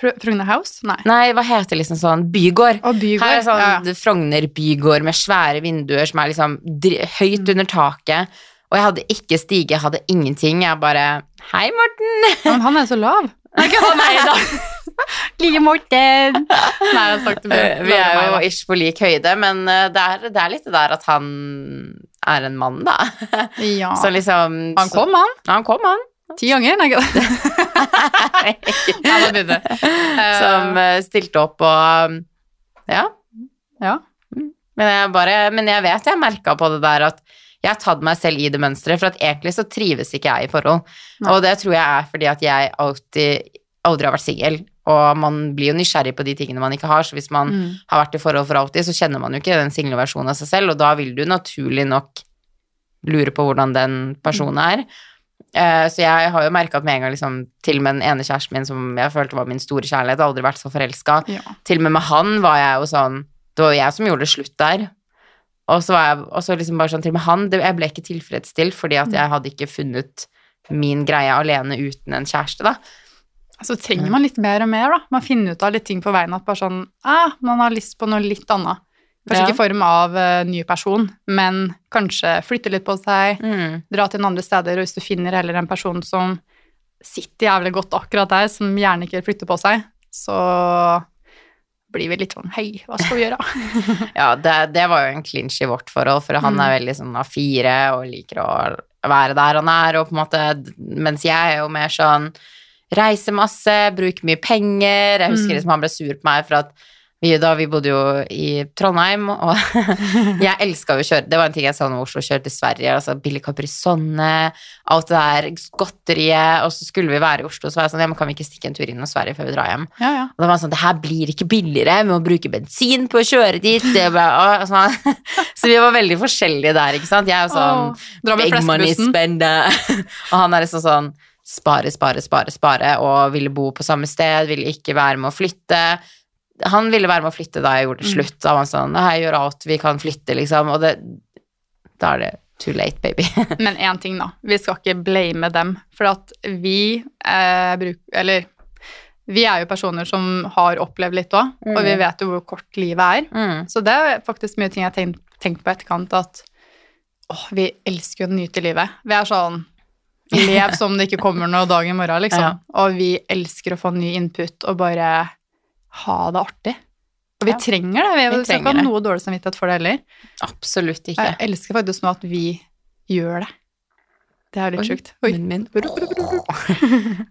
Fr- Frogner House? Nei. Nei, hva heter liksom sånn Bygård. Å, bygård. Her er sånn ja, ja. Frogner bygård med svære vinduer som er liksom høyt Mm. under taket. Og jeg hadde ikke stige, jeg hadde ingenting. Jeg bare Hei, Morten! Men han er så lav. [LAUGHS] Nei, ikke han meg, da. [LAUGHS] Lille Morten. Nei, jeg har sagt det Eh, Vi er jo ish på lik høyde, men eh, det er, det er litt det der at han er en mann, da. [LAUGHS] Ja. Så liksom Han kom, han. Så, han kom, han. Ti ganger. [LAUGHS] Nei. Eh, Som eh, stilte opp og Ja. Ja. Men jeg bare Men jeg vet jeg merka på det der at jeg har tatt meg selv i det mønsteret, for at egentlig så trives ikke jeg i forhold. Nei. Og det tror jeg er fordi at jeg alltid aldri har vært singel, og man blir jo nysgjerrig på de tingene man ikke har, så hvis man Mm. har vært i forhold for alltid, så kjenner man jo ikke den single versjonen av seg selv, og da vil du naturlig nok lure på hvordan den personen er. Eh, Så jeg har jo merka at med en gang liksom, til og med den ene kjæresten min som jeg følte var min store kjærlighet, aldri vært så forelska, Ja. til og med med han var jeg jo sånn Det var jo jeg som gjorde det slutt der. Og så var jeg og så liksom bare sånn til og med han det, Jeg ble ikke tilfredsstilt fordi at jeg hadde ikke funnet min greie alene uten en kjæreste, da. Så trenger man litt mer og mer, da. Man finner ut av litt ting på veien at bare sånn ah, Man har lyst på noe litt annet. Kanskje Ja. ikke i form av uh, ny person, men kanskje flytte litt på seg, Mm. dra til noen andre steder, og hvis du finner heller en person som sitter jævlig godt akkurat der, som gjerne ikke vil flytte på seg, så blir vi litt sånn Hei, hva skal vi gjøre? [LAUGHS] [LAUGHS] Ja, det, det var jo en clinch i vårt forhold, for han Mm. er veldig sånn A4 og liker å være der han er, og på en måte Mens jeg er jo mer sånn Reise masse, bruke mye penger. Jeg husker Mm. liksom han ble sur på meg for at vi, da vi bodde jo i Trondheim, og [LAUGHS] jeg elska jo å kjøre Det var en ting jeg sa når Oslo kjørte til Sverige. altså Billig Caprisonne, alt det der godteriet. Og så skulle vi være i Oslo, så var jeg sånn Ja, men kan vi ikke stikke en tur innom Sverige før vi drar hjem? Ja, ja. Og da var han sånn, det her blir ikke billigere, vi må bruke bensin på å kjøre dit. Det ble, og, sånn. [LAUGHS] Så vi var veldig forskjellige der, ikke sant? Jeg er jo sånn, big money spender. [LAUGHS] og han er liksom sånn, spare, spare, spare, spare, og ville bo på samme sted, ville ikke være med å flytte. Han ville være med å flytte da jeg gjorde det Mm. slutt. Da var han sånn, jeg gjør alt vi kan flytte, liksom. Og det, da er det too late, baby. [LAUGHS] Men én ting, da. Vi skal ikke blame dem. For at vi eh, bruker Eller vi er jo personer som har opplevd litt òg, og vi Mm. vet jo hvor kort livet er. Mm. Så det er faktisk mye ting jeg har tenkt, tenkt på etterkant, at åh, vi elsker å nyte livet. Vi er sånn Lev som det ikke kommer noe dag i morgen, liksom. Ja. Og vi elsker å få ny input og bare ha det artig. Og vi Ja. trenger det. Vi, Vi skal ikke ha noe dårlig samvittighet for det heller. Absolutt ikke. Jeg elsker faktisk nå at vi gjør det. Det er litt sjukt. Oi. munnen min.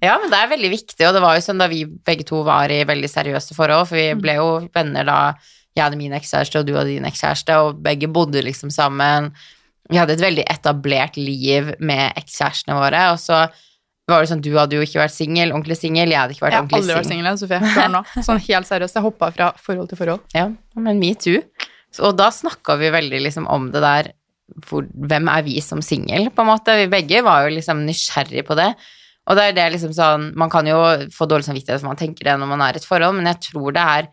Ja, men det er veldig viktig, og det var jo sånn da vi begge to var i veldig seriøse forhold, for vi Mm. ble jo venner da jeg hadde min ekskjæreste og du hadde din ekskjæreste, og begge bodde liksom sammen. Vi hadde et veldig etablert liv med ekskjærestene våre, og så var det sånn, du hadde jo ikke vært singel, ordentlig singel, jeg hadde ikke vært Jeg har aldri vært singel. Sofie. Sånn helt seriøst. Jeg hoppa fra forhold til forhold. Ja, men metoo. og da snakka vi veldig liksom om det der, hvor, hvem er vi som singel, på en måte. Vi begge var jo liksom nysgjerrig på det. Og det er det liksom sånn Man kan jo få dårlig samvittighet for man tenker det når man er i et forhold, men jeg tror det er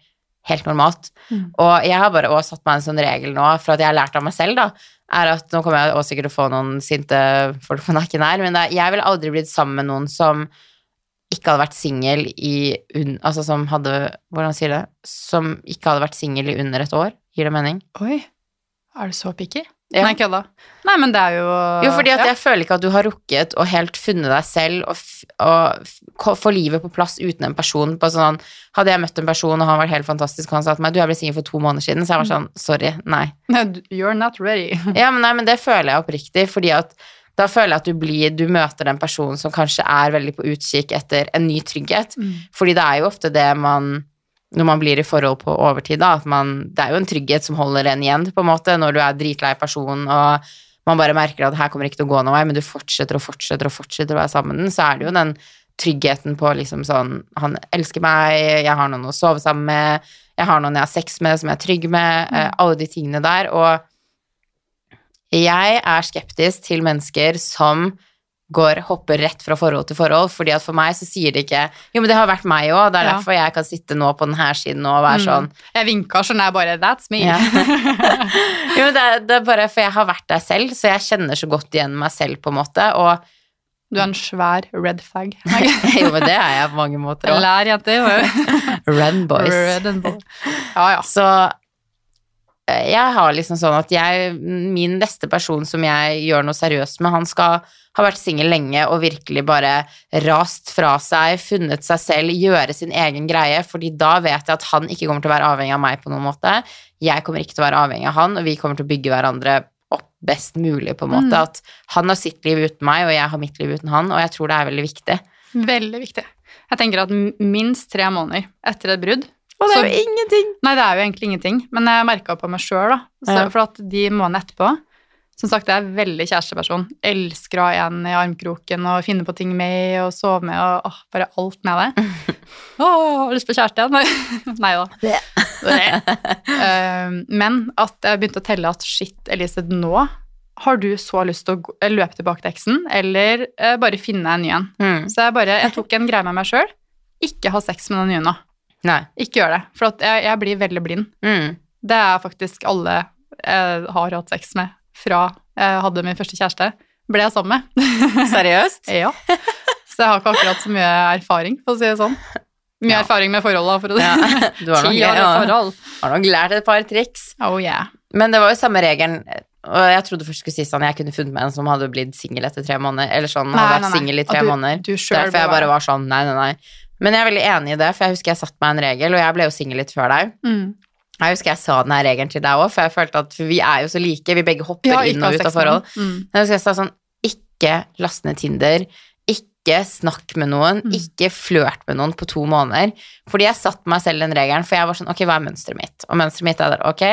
helt normalt. Mm. Og jeg har bare også satt meg en sånn regel nå, for at jeg har lært av meg selv, da, er at nå kommer jeg også sikkert til å få noen sinte folk på nakken her, men er- jeg ville aldri blitt sammen med noen som ikke hadde vært singel i Altså som hadde Hvordan sier det? Som ikke hadde vært singel i under et år. Gir det mening? Oi, er du så picky? Ja. Nei, kødda. Nei, men det er jo Jo, fordi at ja. jeg føler ikke at du har rukket å helt funnet deg selv og, og få livet på plass uten en person. På sånn, hadde jeg møtt en person, og han var helt fantastisk, og han sa til meg du, jeg ble singel for to måneder siden, så jeg var sånn sorry, nei. [LAUGHS] You're not ready. [LAUGHS] Ja, men nei, men det føler jeg oppriktig, fordi at da føler jeg at du blir, du møter den personen som kanskje er veldig på utkikk etter en ny trygghet. Fordi det er jo ofte det man når man blir i forhold på overtid, da, at man Det er jo en trygghet som holder en igjen, på en måte, når du er dritlei person og man bare merker at her kommer det ikke til å gå noen vei, men du fortsetter og fortsetter og fortsetter å være sammen med den, så er det jo den tryggheten på liksom sånn Han elsker meg, jeg har noen å sove sammen med, jeg har noen jeg har sex med, som jeg er trygg med, mm. alle de tingene der. Og jeg er skeptisk til mennesker som går, hopper rett fra forhold til forhold, fordi at for meg så sier det ikke Jo, men det har vært meg òg, det er Ja. derfor jeg kan sitte nå på denne siden og være sånn Mm. Jeg vinka, sånn, jeg bare That's me. ja. [LAUGHS] jo, men det, er- det er bare for jeg har vært der selv, så jeg kjenner så godt igjen meg selv, på en måte, og Du er en svær red fag. [LAUGHS] Jo, men det er jeg på mange måter òg. Lær jenter. [LAUGHS] Red boys. Red and boy. Ja, ja. Så jeg har liksom sånn at jeg, min neste person som jeg gjør noe seriøst med, han skal ha vært singel lenge og virkelig bare rast fra seg, funnet seg selv, gjøre sin egen greie, fordi da vet jeg at han ikke kommer til å være avhengig av meg på noen måte. Jeg kommer ikke til å være avhengig av han, og vi kommer til å bygge hverandre opp best mulig, på en måte. Mm. At han har sitt liv uten meg, og jeg har mitt liv uten han, og jeg tror det er veldig viktig. Veldig viktig. Jeg tenker at minst tre måneder etter et brudd Og det er Så- jo ingenting! Nei, det er jo egentlig ingenting, men jeg merka på meg sjøl, da. Så, Ja. For at de månedene etterpå Som sagt, jeg er veldig kjæresteperson. Elsker å ha en i armkroken og finne på ting med og sove med og åh, bare alt med det. [LAUGHS] Åh, har lyst på kjæreste igjen? [LAUGHS] Nei, da. Det. Eh, men at jeg begynte å telle at shit, Elise, nå har du så lyst til å eh, løpe tilbake til eksen, eller eh, bare finne en ny en. Mm. Så jeg bare, jeg tok en greie med meg sjøl. Ikke ha sex med den nye nå. Nei. Ikke gjør det, for jeg, jeg blir veldig blind. Mm. Det er faktisk alle jeg har hatt sex med fra jeg hadde min første kjæreste. Ble jeg sammen med. [LAUGHS] Seriøst? ja. Så jeg har ikke akkurat så mye erfaring, for å si det sånn. Mye Ja. erfaring med forhold, for å si Ja. det Du har nok, [LAUGHS] med ja, forhold. har nok lært et par triks. Oh yeah. Men det var jo samme regelen, og jeg trodde først skulle si sånn jeg kunne funnet meg en som hadde blitt singel etter tre måneder, eller sånn, hadde vært singel i tre du, måneder. Du Derfor jeg bare var sånn, nei, nei, nei. Men jeg er veldig enig i det, for jeg husker jeg satt meg en regel, og jeg ble jo singel litt før deg. mm. Jeg husker jeg sa den her regelen til deg òg, for jeg følte at vi er jo så like, vi begge hopper Ja, inn og ut av forhold. Mm. Jeg husker jeg sa sånn, ikke last ned Tinder, ikke snakk med noen, Mm. ikke flørt med noen på to måneder. Fordi jeg satte meg selv den regelen, for jeg var sånn, ok, hva er mønsteret mitt? Og mønsteret mitt er der, ok,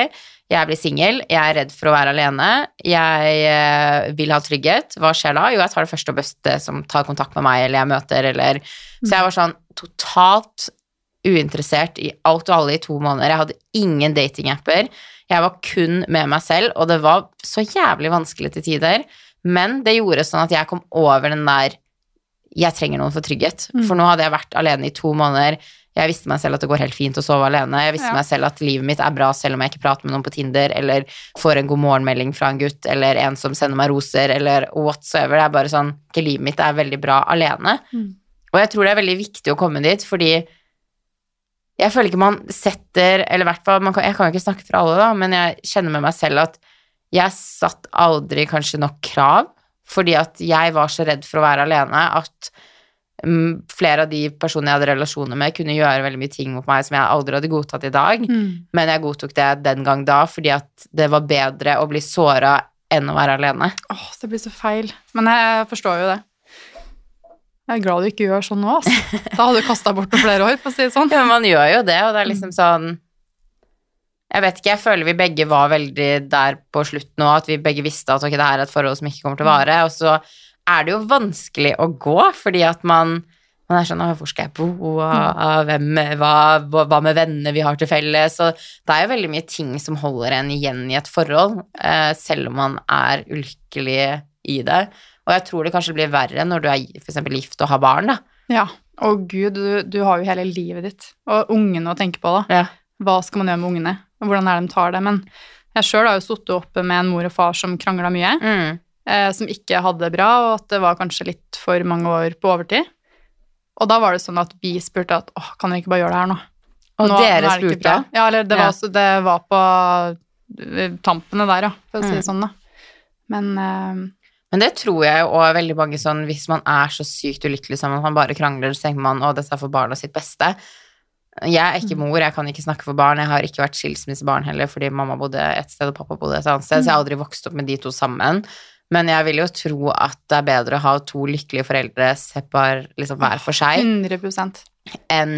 jeg blir singel, jeg er redd for å være alene, jeg eh, vil ha trygghet. Hva skjer da? Jo, jeg tar det første og beste som tar kontakt med meg, eller jeg møter, eller Så jeg var sånn totalt uinteressert i alt og alle i to måneder. Jeg hadde ingen datingapper. Jeg var kun med meg selv, og det var så jævlig vanskelig til tider. Men det gjorde sånn at jeg kom over den der Jeg trenger noen for trygghet. Mm. For nå hadde jeg vært alene i to måneder. Jeg visste meg selv at det går helt fint å sove alene. Jeg visste Ja. meg selv at livet mitt er bra selv om jeg ikke prater med noen på Tinder, eller får en god morgenmelding fra en gutt, eller en som sender meg roser, eller whatsoever. Det er bare sånn Livet mitt er veldig bra alene. Mm. Og jeg tror det er veldig viktig å komme dit, fordi jeg føler ikke man setter Eller i hvert fall, man kan, jeg kan jo ikke snakke for alle, da, men jeg kjenner med meg selv at jeg satt aldri kanskje nok krav, fordi at jeg var så redd for å være alene at mm, flere av de personene jeg hadde relasjoner med, kunne gjøre veldig mye ting mot meg som jeg aldri hadde godtatt i dag. Mm. Men jeg godtok det den gang da, fordi at det var bedre å bli såra enn å være alene. Åh, det blir så feil. Men jeg forstår jo det. Jeg er glad du ikke gjør sånn nå, altså. Da hadde du kasta bort noen flere år, for å si det sånn. Ja, men man gjør jo det, og det er liksom sånn Jeg vet ikke, jeg føler vi begge var veldig der på slutt nå, at vi begge visste at ok, det her er et forhold som ikke kommer til å vare, og så er det jo vanskelig å gå, fordi at man man er sånn, hvor skal jeg bo, hvem, hva, hva hva med vennene vi har til felles, og det er jo veldig mye ting som holder en igjen i et forhold, eh, selv om man er ulykkelig i det, og jeg tror det kanskje blir verre når du er for gift og har barn, da. Ja. Å gud, du, du har jo hele livet ditt, og ungene å tenke på, da. Ja. hva skal man gjøre med ungene, og hvordan er det de tar det. Men jeg sjøl har jo sittet oppe med en mor og far som krangla mye, Mm. eh, som ikke hadde det bra, og at det var kanskje litt for mange år på overtid. Og da var det sånn at vi spurte at åh, kan vi ikke bare gjøre det her nå? Og Nå- dere nå spurte? Ja, eller det var, Ja. det var på eh, tampene der, ja, for å si Mm. det sånn, da. Men eh, Men det tror jeg jo òg veldig mange sånn Hvis man er så sykt ulykkelig sammen man bare krangler, så tenker man å, dette er for barna sitt beste. Jeg er ikke mor, jeg kan ikke snakke for barn. Jeg har ikke vært skilsmissebarn heller, fordi mamma bodde et sted og pappa bodde et annet sted, så jeg har aldri vokst opp med de to sammen. Men jeg vil jo tro at det er bedre å ha to lykkelige foreldre separ, liksom hver for seg, 100% enn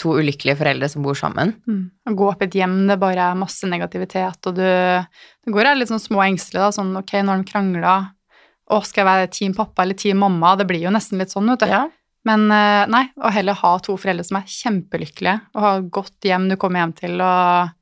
to ulykkelige foreldre som bor sammen. mm. Å gå opp i et hjem, det bare er masse negativitet, og du, du går her litt sånn små engstelig, da, sånn ok, når de krangler, å, skal jeg være team pappa eller team mamma? Det blir jo nesten litt sånn, vet du. Ja. Men eh, nei, å heller ha to foreldre som er kjempelykkelige, og ha godt hjem du kommer hjem til, og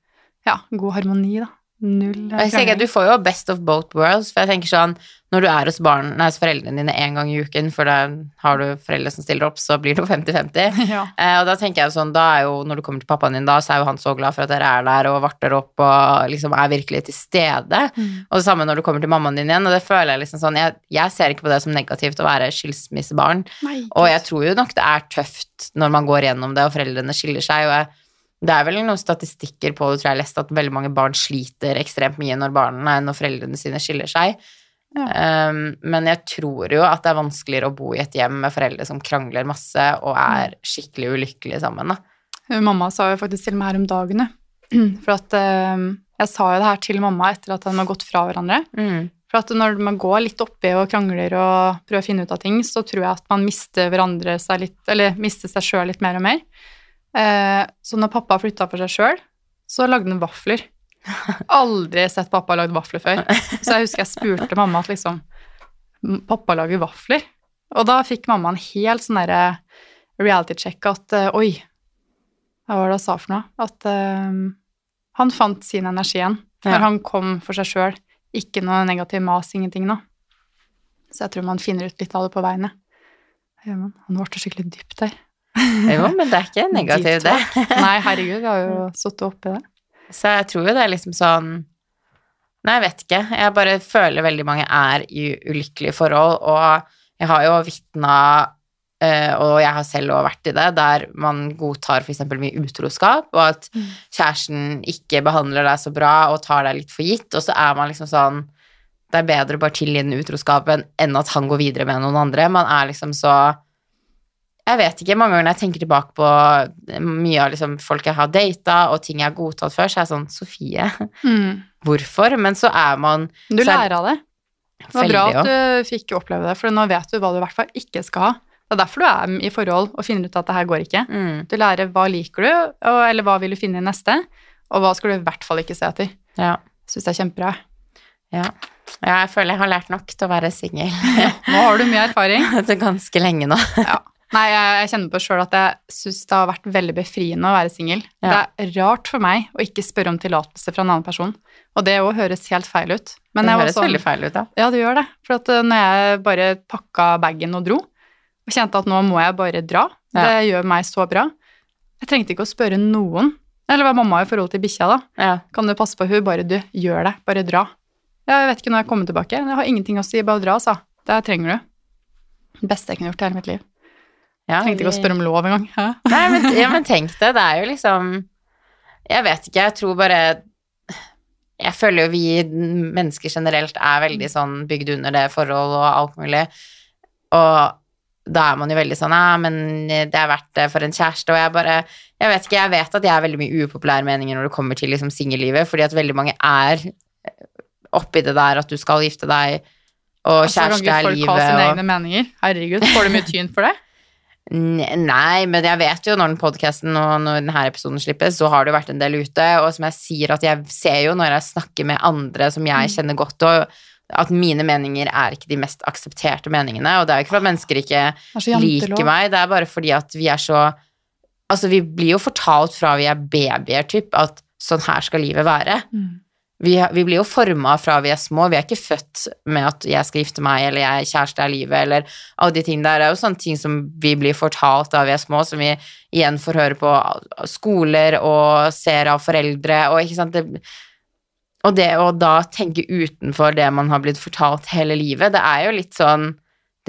ja, god harmoni, da. Null Og jeg tenker, du får jo best of both worlds, for jeg tenker sånn, når du er hos, barn, nei, hos foreldrene dine en gang i uken, for da har du foreldre som stiller opp, så blir det jo 50-50. [LAUGHS] Ja. Eh, og da tenker jeg sånn, da er jo, når du kommer til pappaen din da, så er jo han så glad for at dere er der og varter opp og liksom er virkelig til stede. Mm. Og det samme når du kommer til mammaen din igjen, og det føler jeg liksom sånn, jeg, jeg ser ikke på det som negativt å være skilsmissebarn. Nei, Og jeg tror jo nok det er tøft når man går gjennom det, og foreldrene skiller seg. Og jeg, det er vel noen statistikker på det, tror jeg jeg leste, at veldig mange barn sliter ekstremt mye når, barna, når foreldrene sine skiller seg. Um, men jeg tror jo at det er vanskeligere å bo i et hjem med foreldre som krangler masse og er skikkelig ulykkelige sammen. Da. Mamma sa jo faktisk til meg her om dagene, [CLEARS THROAT] for at um, jeg sa jo det her til mamma etter at de har gått fra hverandre. For at når man går litt oppi og krangler og prøver å finne ut av ting, så tror jeg at man mister hverandre seg litt, eller mister seg sjøl litt mer og mer. Eh, så når pappa flytta for seg sjøl, så lagde han vafler. [LAUGHS] Aldri sett pappa lagd vafler før. Så jeg husker jeg spurte mamma at liksom Pappa lager vafler? Og da fikk mamma en helt sånn derre reality check at eh, oi, hva var det han sa for noe? At eh, han fant sin energi igjen når Ja. han kom for seg sjøl. Ikke noe negativ mas, ingenting nå. Så jeg tror man finner ut litt av det på veien. ja. Det gjør man. Han ble skikkelig dypt der. [LAUGHS] Jo, men det er ikke negativt, det. [LAUGHS] Nei, herregud, vi har jo sittet oppi det. Så jeg tror jo det er liksom sånn Nei, jeg vet ikke. Jeg bare føler veldig mange er i ulykkelige forhold, og jeg har jo vitna eh, og jeg har selv også vært i det, der man godtar f.eks. mye utroskap, og at Mm. kjæresten ikke behandler deg så bra og tar deg litt for gitt, og så er man liksom sånn Det er bedre å bare tilgi den utroskapen enn at han går videre med noen andre. Man er liksom så Jeg vet ikke, mange ganger når jeg tenker tilbake på mye av liksom folk jeg har data, og ting jeg har godtatt før, så er jeg sånn Sofie, Mm. [LAUGHS] hvorfor? Men så er man Du er- lærer av det. Det var bra at du fikk oppleve det, for nå vet du hva du i hvert fall ikke skal ha. Det er derfor du er i forhold og finner ut at det her går ikke. mm, Du lærer hva liker du, og, eller hva vil du finne i neste, og hva skal du i hvert fall ikke se etter. ja, Syns det er kjempebra. ja. Ja, Jeg føler jeg har lært nok til å være singel [LAUGHS] Nå har du mye erfaring. [LAUGHS] ganske lenge nå. Ja. Nei, jeg, jeg kjenner på sjøl at jeg syns det har vært veldig befriende å være singel. Ja. Det er rart for meg å ikke spørre om tillatelse fra en annen person, og det òg høres helt feil ut. Men det høres også, veldig feil ut, ja. Ja, det gjør det. For at eh, når jeg bare pakka bagen og dro, og kjente at nå må jeg bare dra, Ja. det gjør meg så bra. Jeg trengte ikke å spørre noen. Eller hva mamma i forhold til bikkja, da. Ja. Kan du passe på hun? Bare du, gjør det. Bare dra. Ja, jeg vet ikke når jeg kommer tilbake. Jeg har ingenting å si, bare dra, sa. Det trenger du. Det beste jeg kunne gjort i hele mitt liv. Ja, Trengte ikke å spørre om lov engang. [LAUGHS] Nei, men, ja, men tenk det, det er jo liksom Jeg vet ikke, jeg tror bare Jeg føler jo vi mennesker generelt er veldig sånn bygd under det forhold og alt mulig. Og da er man jo veldig sånn Ja, men det er verdt det for en kjæreste. Og jeg bare Jeg vet ikke, jeg vet at jeg er veldig mye upopulære meninger når det kommer til liksom singellivet, fordi at veldig mange er oppi det der at du skal gifte deg, og Altså, kan kjæreste ikke er folk livet ha sine og egne meninger? Herregud, får du mye tyn for det? Ne- Nei, men jeg vet jo når den podcasten og når denne episoden slippes, så har det jo vært en del ute, og som jeg sier at jeg ser jo når jeg snakker med andre som jeg kjenner godt, og at mine meninger er ikke de mest aksepterte meningene, og det er jo ikke for at mennesker ikke er liker meg, det er bare fordi at vi er så Altså, vi blir jo fortalt fra vi er babyer, typ, at sånn her skal livet være. Mm. Vi, vi blir jo forma fra vi er små. Vi er ikke født med at jeg skal gifte meg, eller jeg er kjæreste er livet, eller alle de tingene der. Det er jo sånne ting som vi blir fortalt da vi er små, som vi igjen får høre på skoler og ser av foreldre, og ikke sant det, Og det å da tenke utenfor det man har blitt fortalt hele livet, det er jo litt sånn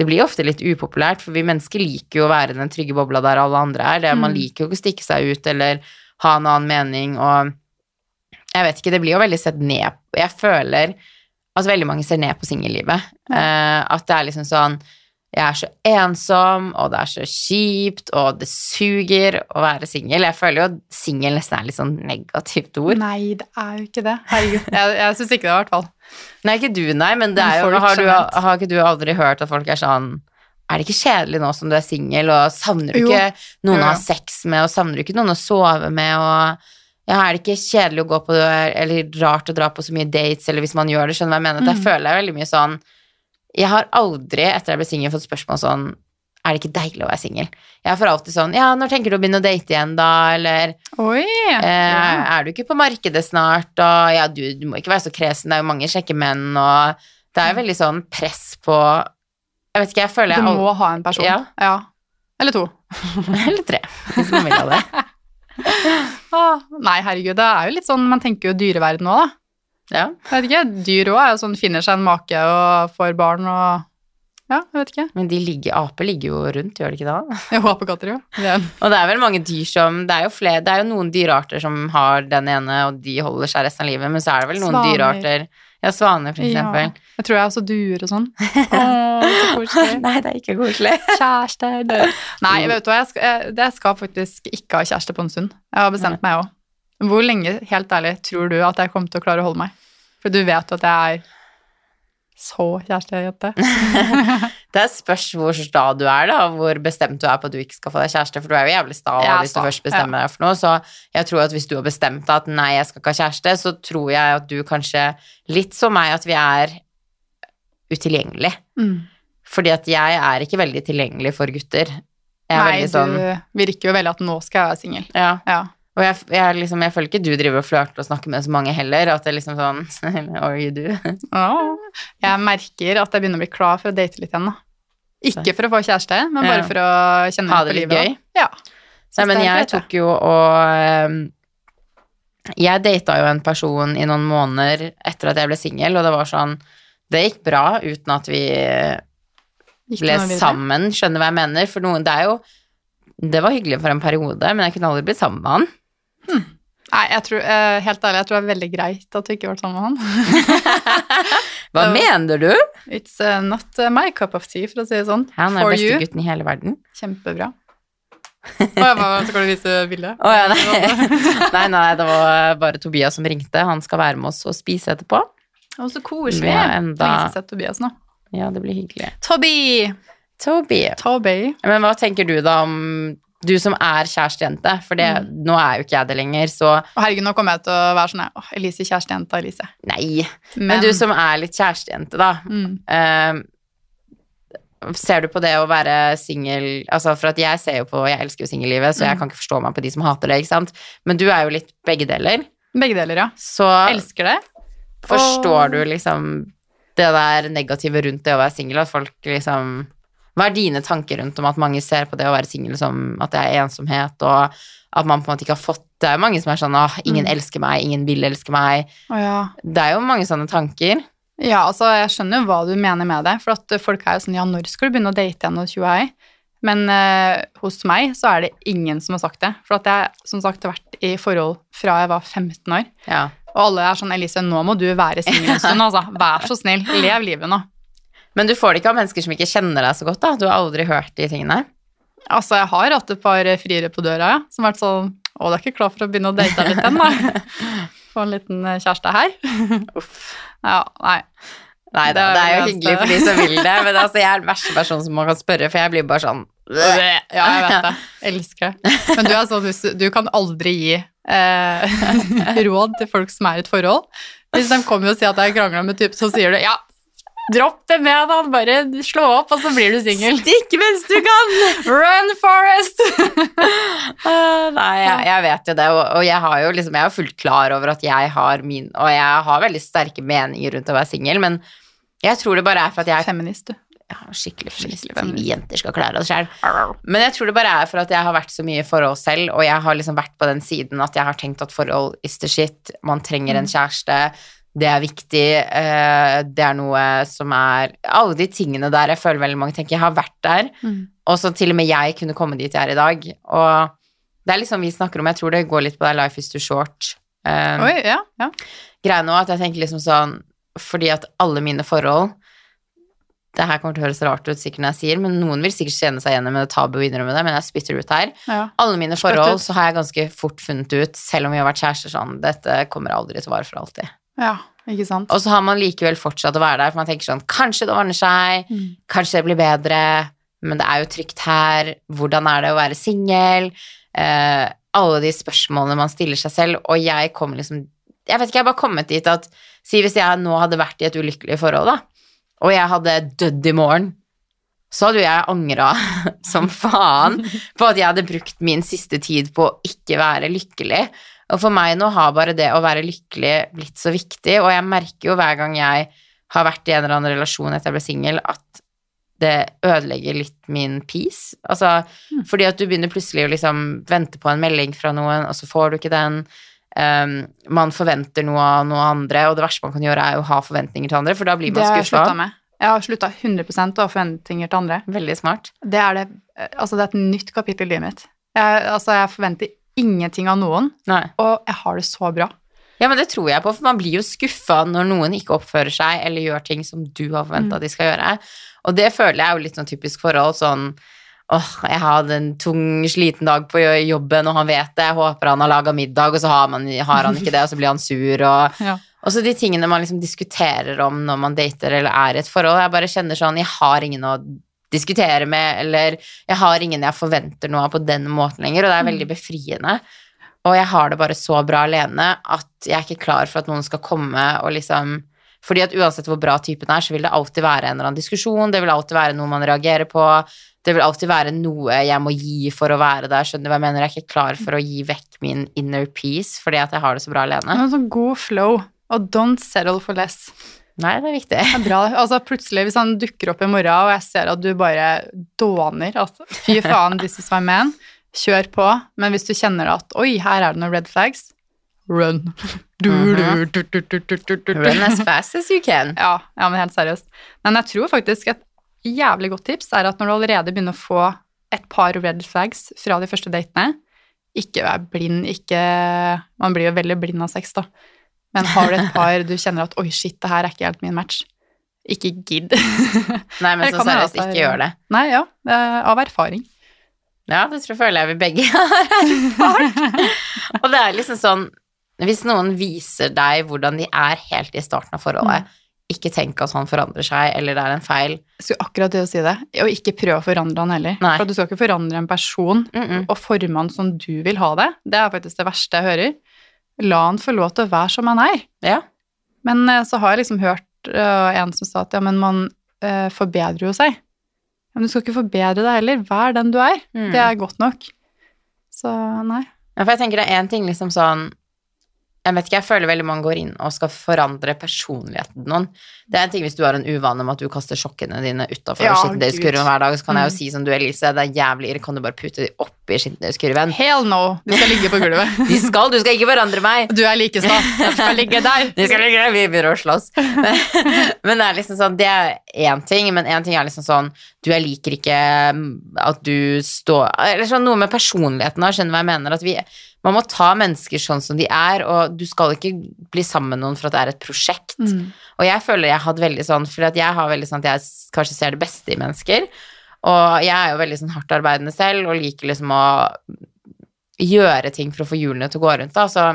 det blir ofte litt upopulært, for vi mennesker liker jo å være i den trygge bobla der alle andre er. Det, Man Mm. liker jo ikke å stikke seg ut eller ha en annen mening, og jeg vet ikke, det blir jo veldig sett ned Jeg føler at veldig mange ser ned på singellivet. Uh, at det er liksom sånn Jeg er så ensom, og det er så kjipt, og det suger å være singel. Jeg føler jo at singel nesten er litt sånn negativt ord. Nei, det er jo ikke det. Herregud. Jeg, jeg syns ikke det, i hvert fall. Nei, ikke du, nei, men det er jo har, du, har ikke du aldri hørt at folk er sånn Er det ikke kjedelig nå som du er singel, og savner du Jo. ikke noen å ha sex med, og savner du ikke noen å sove med, og ja, er det ikke kjedelig å gå på eller rart å dra på så mye dates, eller hvis man gjør det, skjønner du hva jeg mener? At jeg Mm. føler jeg veldig mye sånn Jeg har aldri, etter jeg ble singel, fått spørsmål sånn Er det ikke deilig å være singel? Jeg får alltid sånn Ja, når tenker du å begynne å date igjen, da? Eller Oi! Eh, ja. Er du ikke på markedet snart? Og ja, du, du må ikke være så kresen, det er jo mange kjekke menn, og det er jo veldig sånn press på Jeg vet ikke, jeg føler Du må ha en person. Ja. Eller to. [LAUGHS] Eller tre, hvis man vil ha det. [LAUGHS] [LAUGHS] Ah, nei, herregud, det er jo litt sånn Man tenker jo dyreverden òg, da. Ja. Jeg vet ikke, Dyr òg er jo sånn finner seg en make og får barn og Ja, jeg vet ikke. Men de ligger, aper ligger jo rundt, gjør de ikke det? jo, apekatter, jo. Er- Og det er vel mange dyr som Det er jo, flere, det er jo noen dyrearter som har den ene, og de holder seg resten av livet, men så er det vel noen Svaner. dyrearter Ja, svaner, for Ja. eksempel. Jeg tror jeg også duer og sånn. [LAUGHS] Oh. Nei, det er ikke koselig. [LAUGHS] Kjæreste er død. Nei, vet du hva, jeg skal, jeg, det skal faktisk ikke ha kjæreste på en stund. Jeg har bestemt meg òg. Hvor lenge, helt ærlig, tror du at jeg kommer til å klare å holde meg? For du vet at jeg er så kjærestejente. [LAUGHS] Det spørs hvor sta du er, da, hvor bestemt du er på at du ikke skal få deg kjæreste, for du er jo jævlig sta er hvis du først bestemmer deg for noe, så jeg tror at hvis du har bestemt deg at nei, jeg skal ikke ha kjæreste, så tror jeg at du kanskje, litt som meg, at vi er utilgjengelig. Mm. Fordi at jeg er ikke veldig tilgjengelig for gutter. Er Nei, sånn du virker jo veldig at nå skal jeg være singel. Ja. Ja. Og jeg, jeg, liksom, jeg føler ikke du driver og flørter og snakker med så mange heller, at det er liksom sånn Or you do. Åh. Jeg merker at jeg begynner å bli klar for å date litt igjen, da. Ikke for å få kjæreste, men bare Ja. for å kjenne Ha det på livet. gøy. Ja. Nei, men jeg tok jo og ehm, Jeg data jo en person i noen måneder etter at jeg ble singel, og det var sånn Det gikk bra uten at vi ble sammen, skjønner hva jeg mener. For noen Det er jo Det var hyggelig for en periode, men jeg kunne aldri blitt sammen med han. Nei, jeg tror, uh, helt ærlig, jeg tror det er veldig greit at du ikke har vært sammen med han. [LAUGHS] Hva Det mener du? It's uh, not uh, my cup of tea, for å si det sånn. Han er bestegutten beste gutten i hele verden. Kjempebra. [LAUGHS] Å, jeg bare, skal du vise bildet? Oh, ja, nei. [LAUGHS] nei, nei, det var bare Tobias som ringte. Han skal være med oss og spise etterpå. Å, så koselig. Vi enda- Lenge sett Tobias nå. Ja, det blir hyggelig. Toby! Toby. Toby. Men hva tenker du da om du som er kjærestejente? For det, Mm. nå er jo ikke jeg det lenger, så herregud, nå kommer jeg til å være sånn her, Åh, Elise, kjærestejenta Elise. nei. Men, du som er litt kjærestejente, da. mm. Uh, ser du på det å være singel Altså, for at jeg ser jo på Jeg elsker jo singellivet, så jeg Mm. kan ikke forstå meg på de som hater det, ikke sant? Men du er jo litt begge deler. Begge deler, ja. Så Elsker det. forstår Og- du liksom det der negative rundt det å være singel, at folk liksom Hva er dine tanker rundt om at mange ser på det å være singel som at det er ensomhet, og at man på en måte ikke har fått Det er mange som er sånn åh, ingen Mm. elsker meg, ingen vil elske meg. Oh, ja. Det er jo mange sånne tanker. Ja, altså, jeg skjønner jo hva du mener med det, for at folk er jo sånn, ja, når skal du begynne å date igjen og tjoei? Men eh, hos meg så er det ingen som har sagt det, for at jeg, som sagt, har vært i forhold fra jeg var 15 år, Ja. og alle er sånn, Elise, nå må du være singel en stund, altså, vær så snill, lev livet nå. Men du får det ikke av mennesker som ikke kjenner deg så godt, da. Du har aldri hørt de tingene. Altså, jeg har hatt et par friere på døra, ja, som har vært sånn, å, du er ikke klar for å begynne å date litt ennå? [LAUGHS] Få en liten eh, kjæreste her. [LAUGHS] Uff. Ja, nei. Nei Det da, det er jo hyggelig for de som vil det, men altså, jeg er den verste personen som man kan spørre, for jeg blir bare sånn [LAUGHS] Ja, jeg vet det. Elsker det. Men du er sånn, du- du kan aldri gi eh, råd til folk som er i et forhold. Hvis de kommer og sier at jeg krangla med typ, så sier du ja, dropp det med han, bare slå opp, og så blir du singel. Stikk mens du kan! Run, Forest! uh, [LAUGHS] nei, jeg, jeg vet jo det, og, og jeg har jo liksom Jeg er fullt klar over at jeg har min Og jeg har veldig sterke meninger rundt å være singel, men jeg tror det bare er for at jeg Feminist, du. ja, skikkelig feminist. Skikkelig feminist. Vi jenter skal klare oss sjøl. Men jeg tror det bare er for at jeg har vært så mye i forhold selv, og jeg har liksom vært på den siden at jeg har tenkt at forhold is the shit. Man trenger en kjæreste. Det er viktig. eh, Det er noe som er Alle de tingene der jeg føler veldig mange tenker. Jeg har vært der, Mm. og så til og med jeg kunne komme dit jeg er i dag. Og det er liksom vi snakker om, jeg tror det går litt på det life is too short. Um, Oi, ja, ja. greia nå at jeg tenker liksom sånn Fordi at alle mine forhold Det her kommer til å høres rart ut sikkert når jeg sier, men noen vil sikkert kjenne seg igjen med det tabu å innrømme det, men jeg spytter ut her. ja. Alle mine forhold så har jeg ganske fort funnet ut, selv om vi har vært kjærester sånn, dette kommer aldri til å vare for alltid. Ja ikke sant? Og så har man likevel fortsatt å være der, for man tenker sånn, kanskje det ordner seg, Mm. kanskje det blir bedre, men det er jo trygt her, hvordan er det å være singel? Eh, alle de spørsmålene man stiller seg selv, og jeg kommer liksom Jeg vet ikke, jeg har bare kommet dit at Si hvis jeg nå hadde vært i et ulykkelig forhold, da, og jeg hadde dødd i morgen, så hadde jo jeg angra [LAUGHS] som faen på at jeg hadde brukt min siste tid på å ikke være lykkelig. Og for meg nå har bare det å være lykkelig blitt så viktig, og jeg merker jo hver gang jeg har vært i en eller annen relasjon etter jeg ble singel, at det ødelegger litt min peace. Altså, Mm. fordi at du begynner plutselig å liksom vente på en melding fra noen, og så får du ikke den. Um, man forventer noe av noe andre, og det verste man kan gjøre, er å ha forventninger til andre, for da blir man skuffa. Jeg har slutta 100 å ha forventninger til andre. Veldig smart. Det er, det, altså det er et nytt kapittel i livet mitt. Jeg, altså jeg forventer ingenting av noen, Nei. og jeg har det så bra. Ja, men det tror jeg på, for man blir jo skuffa når noen ikke oppfører seg eller gjør ting som du har forventa Mm. de skal gjøre. Og det føler jeg er jo litt sånn typisk forhold. Sånn åh, jeg hadde en tung, sliten dag på jobben, og han vet det, jeg håper han har laga middag, og så har, man, har han ikke det, og så blir han sur, og [LAUGHS] Ja. Og så de tingene man liksom diskuterer om når man dater eller er i et forhold. Jeg bare kjenner sånn Jeg har ingen å diskutere med, eller jeg har ingen jeg forventer noe av på den måten lenger, og det er veldig befriende. Og jeg har det bare så bra alene at jeg er ikke klar for at noen skal komme og liksom Fordi at uansett hvor bra typen er, så vil det alltid være en eller annen diskusjon, det vil alltid være noe man reagerer på, det vil alltid være noe jeg må gi for å være der, skjønner du hva jeg mener? Jeg er ikke klar for å gi vekk min inner peace fordi at jeg har det så bra alene. En sånn god flow, og don't settle for less. Nei, det er viktig. Det er bra. Altså plutselig, hvis han dukker opp i morgen, og jeg ser at du bare dåner altså, fy faen, this is my man, kjør på. Men hvis du kjenner at oi, her er det noen red flags, run. Du, Mhm. du, du, du. Run as fast as you can. Ja, ja, men helt seriøst. Men jeg tror faktisk et jævlig godt tips er at når du allerede begynner å få et par red flags fra de første datene, ikke vær blind, ikke Man blir jo veldig blind av sex, da. Men har du et [LAUGHS] par du kjenner at 'oi, shit, det her er ikke helt min match', ikke gidd. Nei, men [LAUGHS] så seriøst, ikke gjør det. Nei, ja, av erfaring. Ja, det tror jeg føler jeg vi begge [LAUGHS] har erfart. Og det er liksom sånn Hvis noen viser deg hvordan de er helt i starten av forholdet, ikke tenk at han forandrer seg, eller det er en feil. Jeg skulle akkurat det å si det. Og ikke prøve å forandre han heller. Nei. For du skal ikke forandre en person Mm -mm. og forme han som du vil ha det. Det er faktisk det verste jeg hører. La han få lov til å være som han er. Ja. Men eh, så har jeg liksom hørt uh, en som sa at ja, men man uh, forbedrer jo seg. Men du skal ikke forbedre deg heller. Vær den du er. Mm. Det er godt nok. Så nei. Ja, for jeg tenker det er én ting liksom sånn Jeg vet ikke, jeg føler veldig mange går inn og skal forandre personligheten til noen. Det er en ting hvis du har en uvane med at du kaster sjokkene dine utafor Ja, skittentøyskurven hver dag, så kan jeg jo Mm. si som du, Elise, det er jævlig irre, kan du bare pute de oppi skittentøyskurven? Hell no! De skal ligge på gulvet. [LAUGHS] De skal, du skal ikke forandre meg! Du er like snart. De skal [LAUGHS] ligge der. De skal ligge der, vi begynner å slåss. [LAUGHS] men det er liksom sånn, det er én ting, men én ting er liksom sånn Du, jeg liker ikke mm, at du står Eller sånn noe med personligheten her, skjønner du hva jeg mener? At vi Man må ta mennesker sånn som de er, og du skal ikke bli sammen med noen for at det er et prosjekt. Mm. Og jeg føler jeg hadde veldig sånn, for at jeg har veldig sånn at jeg kanskje ser det beste i mennesker. Og jeg er jo veldig sånn hardt arbeidende selv og liker liksom å gjøre ting for å få hjulene til å gå rundt. Da. Så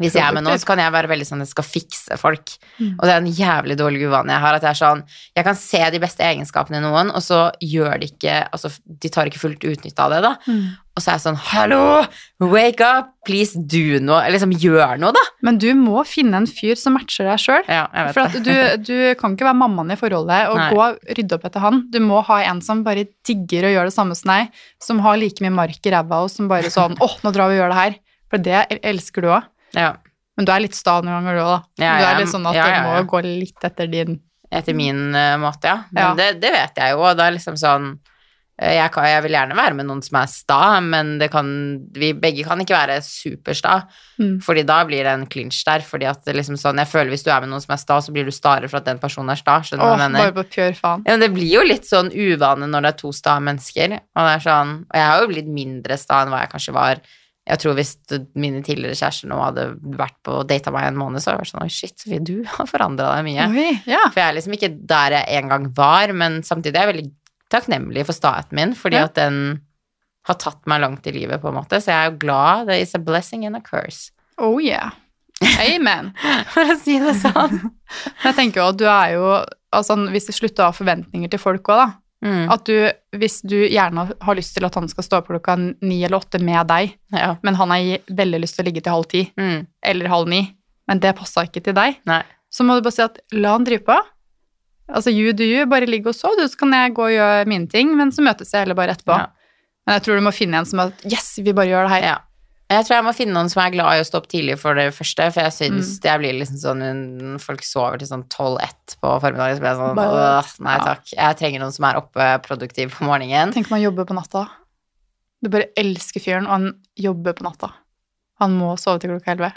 Hvis jeg er med noen, så kan jeg være veldig sånn jeg skal fikse folk. Og det er en jævlig dårlig uvane jeg har. At jeg er sånn Jeg kan se de beste egenskapene i noen, og så gjør de ikke Altså, de tar ikke fullt utnytte av det, da. Og så er jeg sånn Hallo! Wake up! Please do noe. Eller liksom, gjør noe, da. Men du må finne en fyr som matcher deg sjøl. Ja, For at du, du kan ikke være mammaen i forholdet og Nei. gå og rydde opp etter han. Du må ha en som bare digger å gjøre det samme som deg, som har like mye mark i ræva og som bare sånn [LAUGHS] åh, nå drar vi og gjør det her. For det elsker du òg. Ja. Men du er litt sta noen ganger du òg, da. Ja, du er litt sånn at du må gå litt etter din Etter min uh, måte, ja. Men. Det, det vet jeg jo, og det er liksom sånn eh, jeg, kan, jeg vil gjerne være med noen som er sta, men det kan, vi begge kan ikke være supersta. Mm. Fordi da blir det en clinch der. Fordi at liksom sånn, jeg føler Hvis du er med noen som er sta, så blir du stare for at den personen er sta. Skjønner Åh, mener? bare på pjør faen. Ja, men det blir jo litt sånn uvane når det er to sta mennesker. Og, det er sånn, og jeg har jo blitt mindre sta enn hva jeg kanskje var. Jeg tror hvis mine tidligere kjærester nå hadde vært på data meg en måned, så hadde jeg vært sånn Oi, shit, Sofie, du har forandra deg mye. Oi, ja. For jeg er liksom ikke der jeg en gang var, men samtidig er jeg veldig takknemlig for staheten min, fordi Ja. at den har tatt meg langt i livet, på en måte. Så jeg er jo glad. There is a blessing and a curse. Oh yeah. Amen. [LAUGHS] For å si det sånn. [LAUGHS] Men jeg tenker jo at du er jo altså, Hvis du slutter å ha forventninger til folk òg, da. Mm. At du, hvis du gjerne har lyst til at han skal stå opp klokka ni eller åtte med deg, Ja. men han har veldig lyst til å ligge til halv ti Mm. eller halv ni, men det passa ikke til deg, Nei. så må du bare si at la han drive på. Altså you do you, bare ligg og sov, du, så kan jeg gå og gjøre mine ting, men så møtes jeg heller bare etterpå. Ja. Men jeg tror du må finne en som er yes, vi bare gjør det her. Ja. Jeg tror jeg må finne noen som er glad i å stå opp tidlig for det første, for jeg syns Mm. det blir liksom sånn Folk sover til sånn 12-1 på formiddagen, så blir jeg sånn Åh, nei takk. Jeg trenger noen som er oppe produktiv på morgenen. Tenk om han jobber på natta. Du bare elsker fyren, og han jobber på natta. Han må sove til klokka elleve.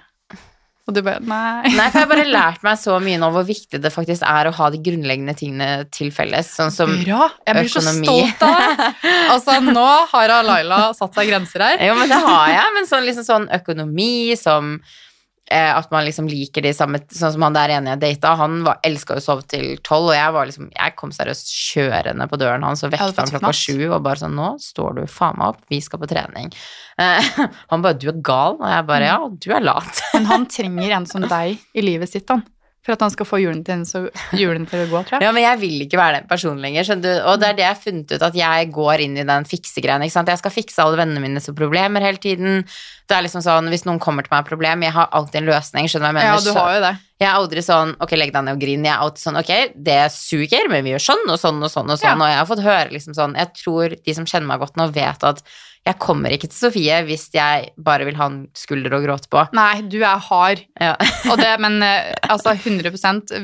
Og du bare nei. Nei, for jeg har bare [LAUGHS] lært meg så mye nå hvor viktig det faktisk er å ha de grunnleggende tingene til felles, sånn som Bra! Jeg blir så stolt av deg. Altså, nå har Laila satt seg grenser her. [LAUGHS] Jo, men det har jeg. Men sånn, liksom sånn økonomi som At man liksom liker de samme Sånn som han der ene jeg data, han var, elska å sove til tolv, og jeg var liksom Jeg kom seriøst kjørende på døren hans og vekket han klokka sju og bare sånn Nå står du faen meg opp, vi skal på trening. Eh, [LAUGHS] han bare Du er gal. Og jeg bare Ja, du er lat. [LAUGHS] Men han [LAUGHS] trenger en som deg i livet sitt, han. For at han skal få julen til, så- hjulene til å gå, tror jeg. Ja, men jeg vil ikke være den personen lenger. skjønner du? Og det er det jeg har funnet ut, at jeg går inn i den fiksegreien. ikke sant? Jeg skal fikse alle vennene mine som problemer hele tiden. Det er liksom sånn, Hvis noen kommer til meg med et problem, jeg har alltid en løsning. skjønner du hva jeg mener? Ja, du har jo det. Jeg er aldri sånn Ok, legg deg ned og grin. Jeg er alltid sånn Ok, det suger, men vi gjør sånn og sånn og sånn og sånn. Ja. Og jeg har fått høre liksom sånn Jeg tror de som kjenner meg godt nå, vet at jeg kommer ikke til Sofie hvis jeg bare vil ha en skulder å gråte på. Nei, du er hard. Ja. [LAUGHS] Og det, men eh, altså 100%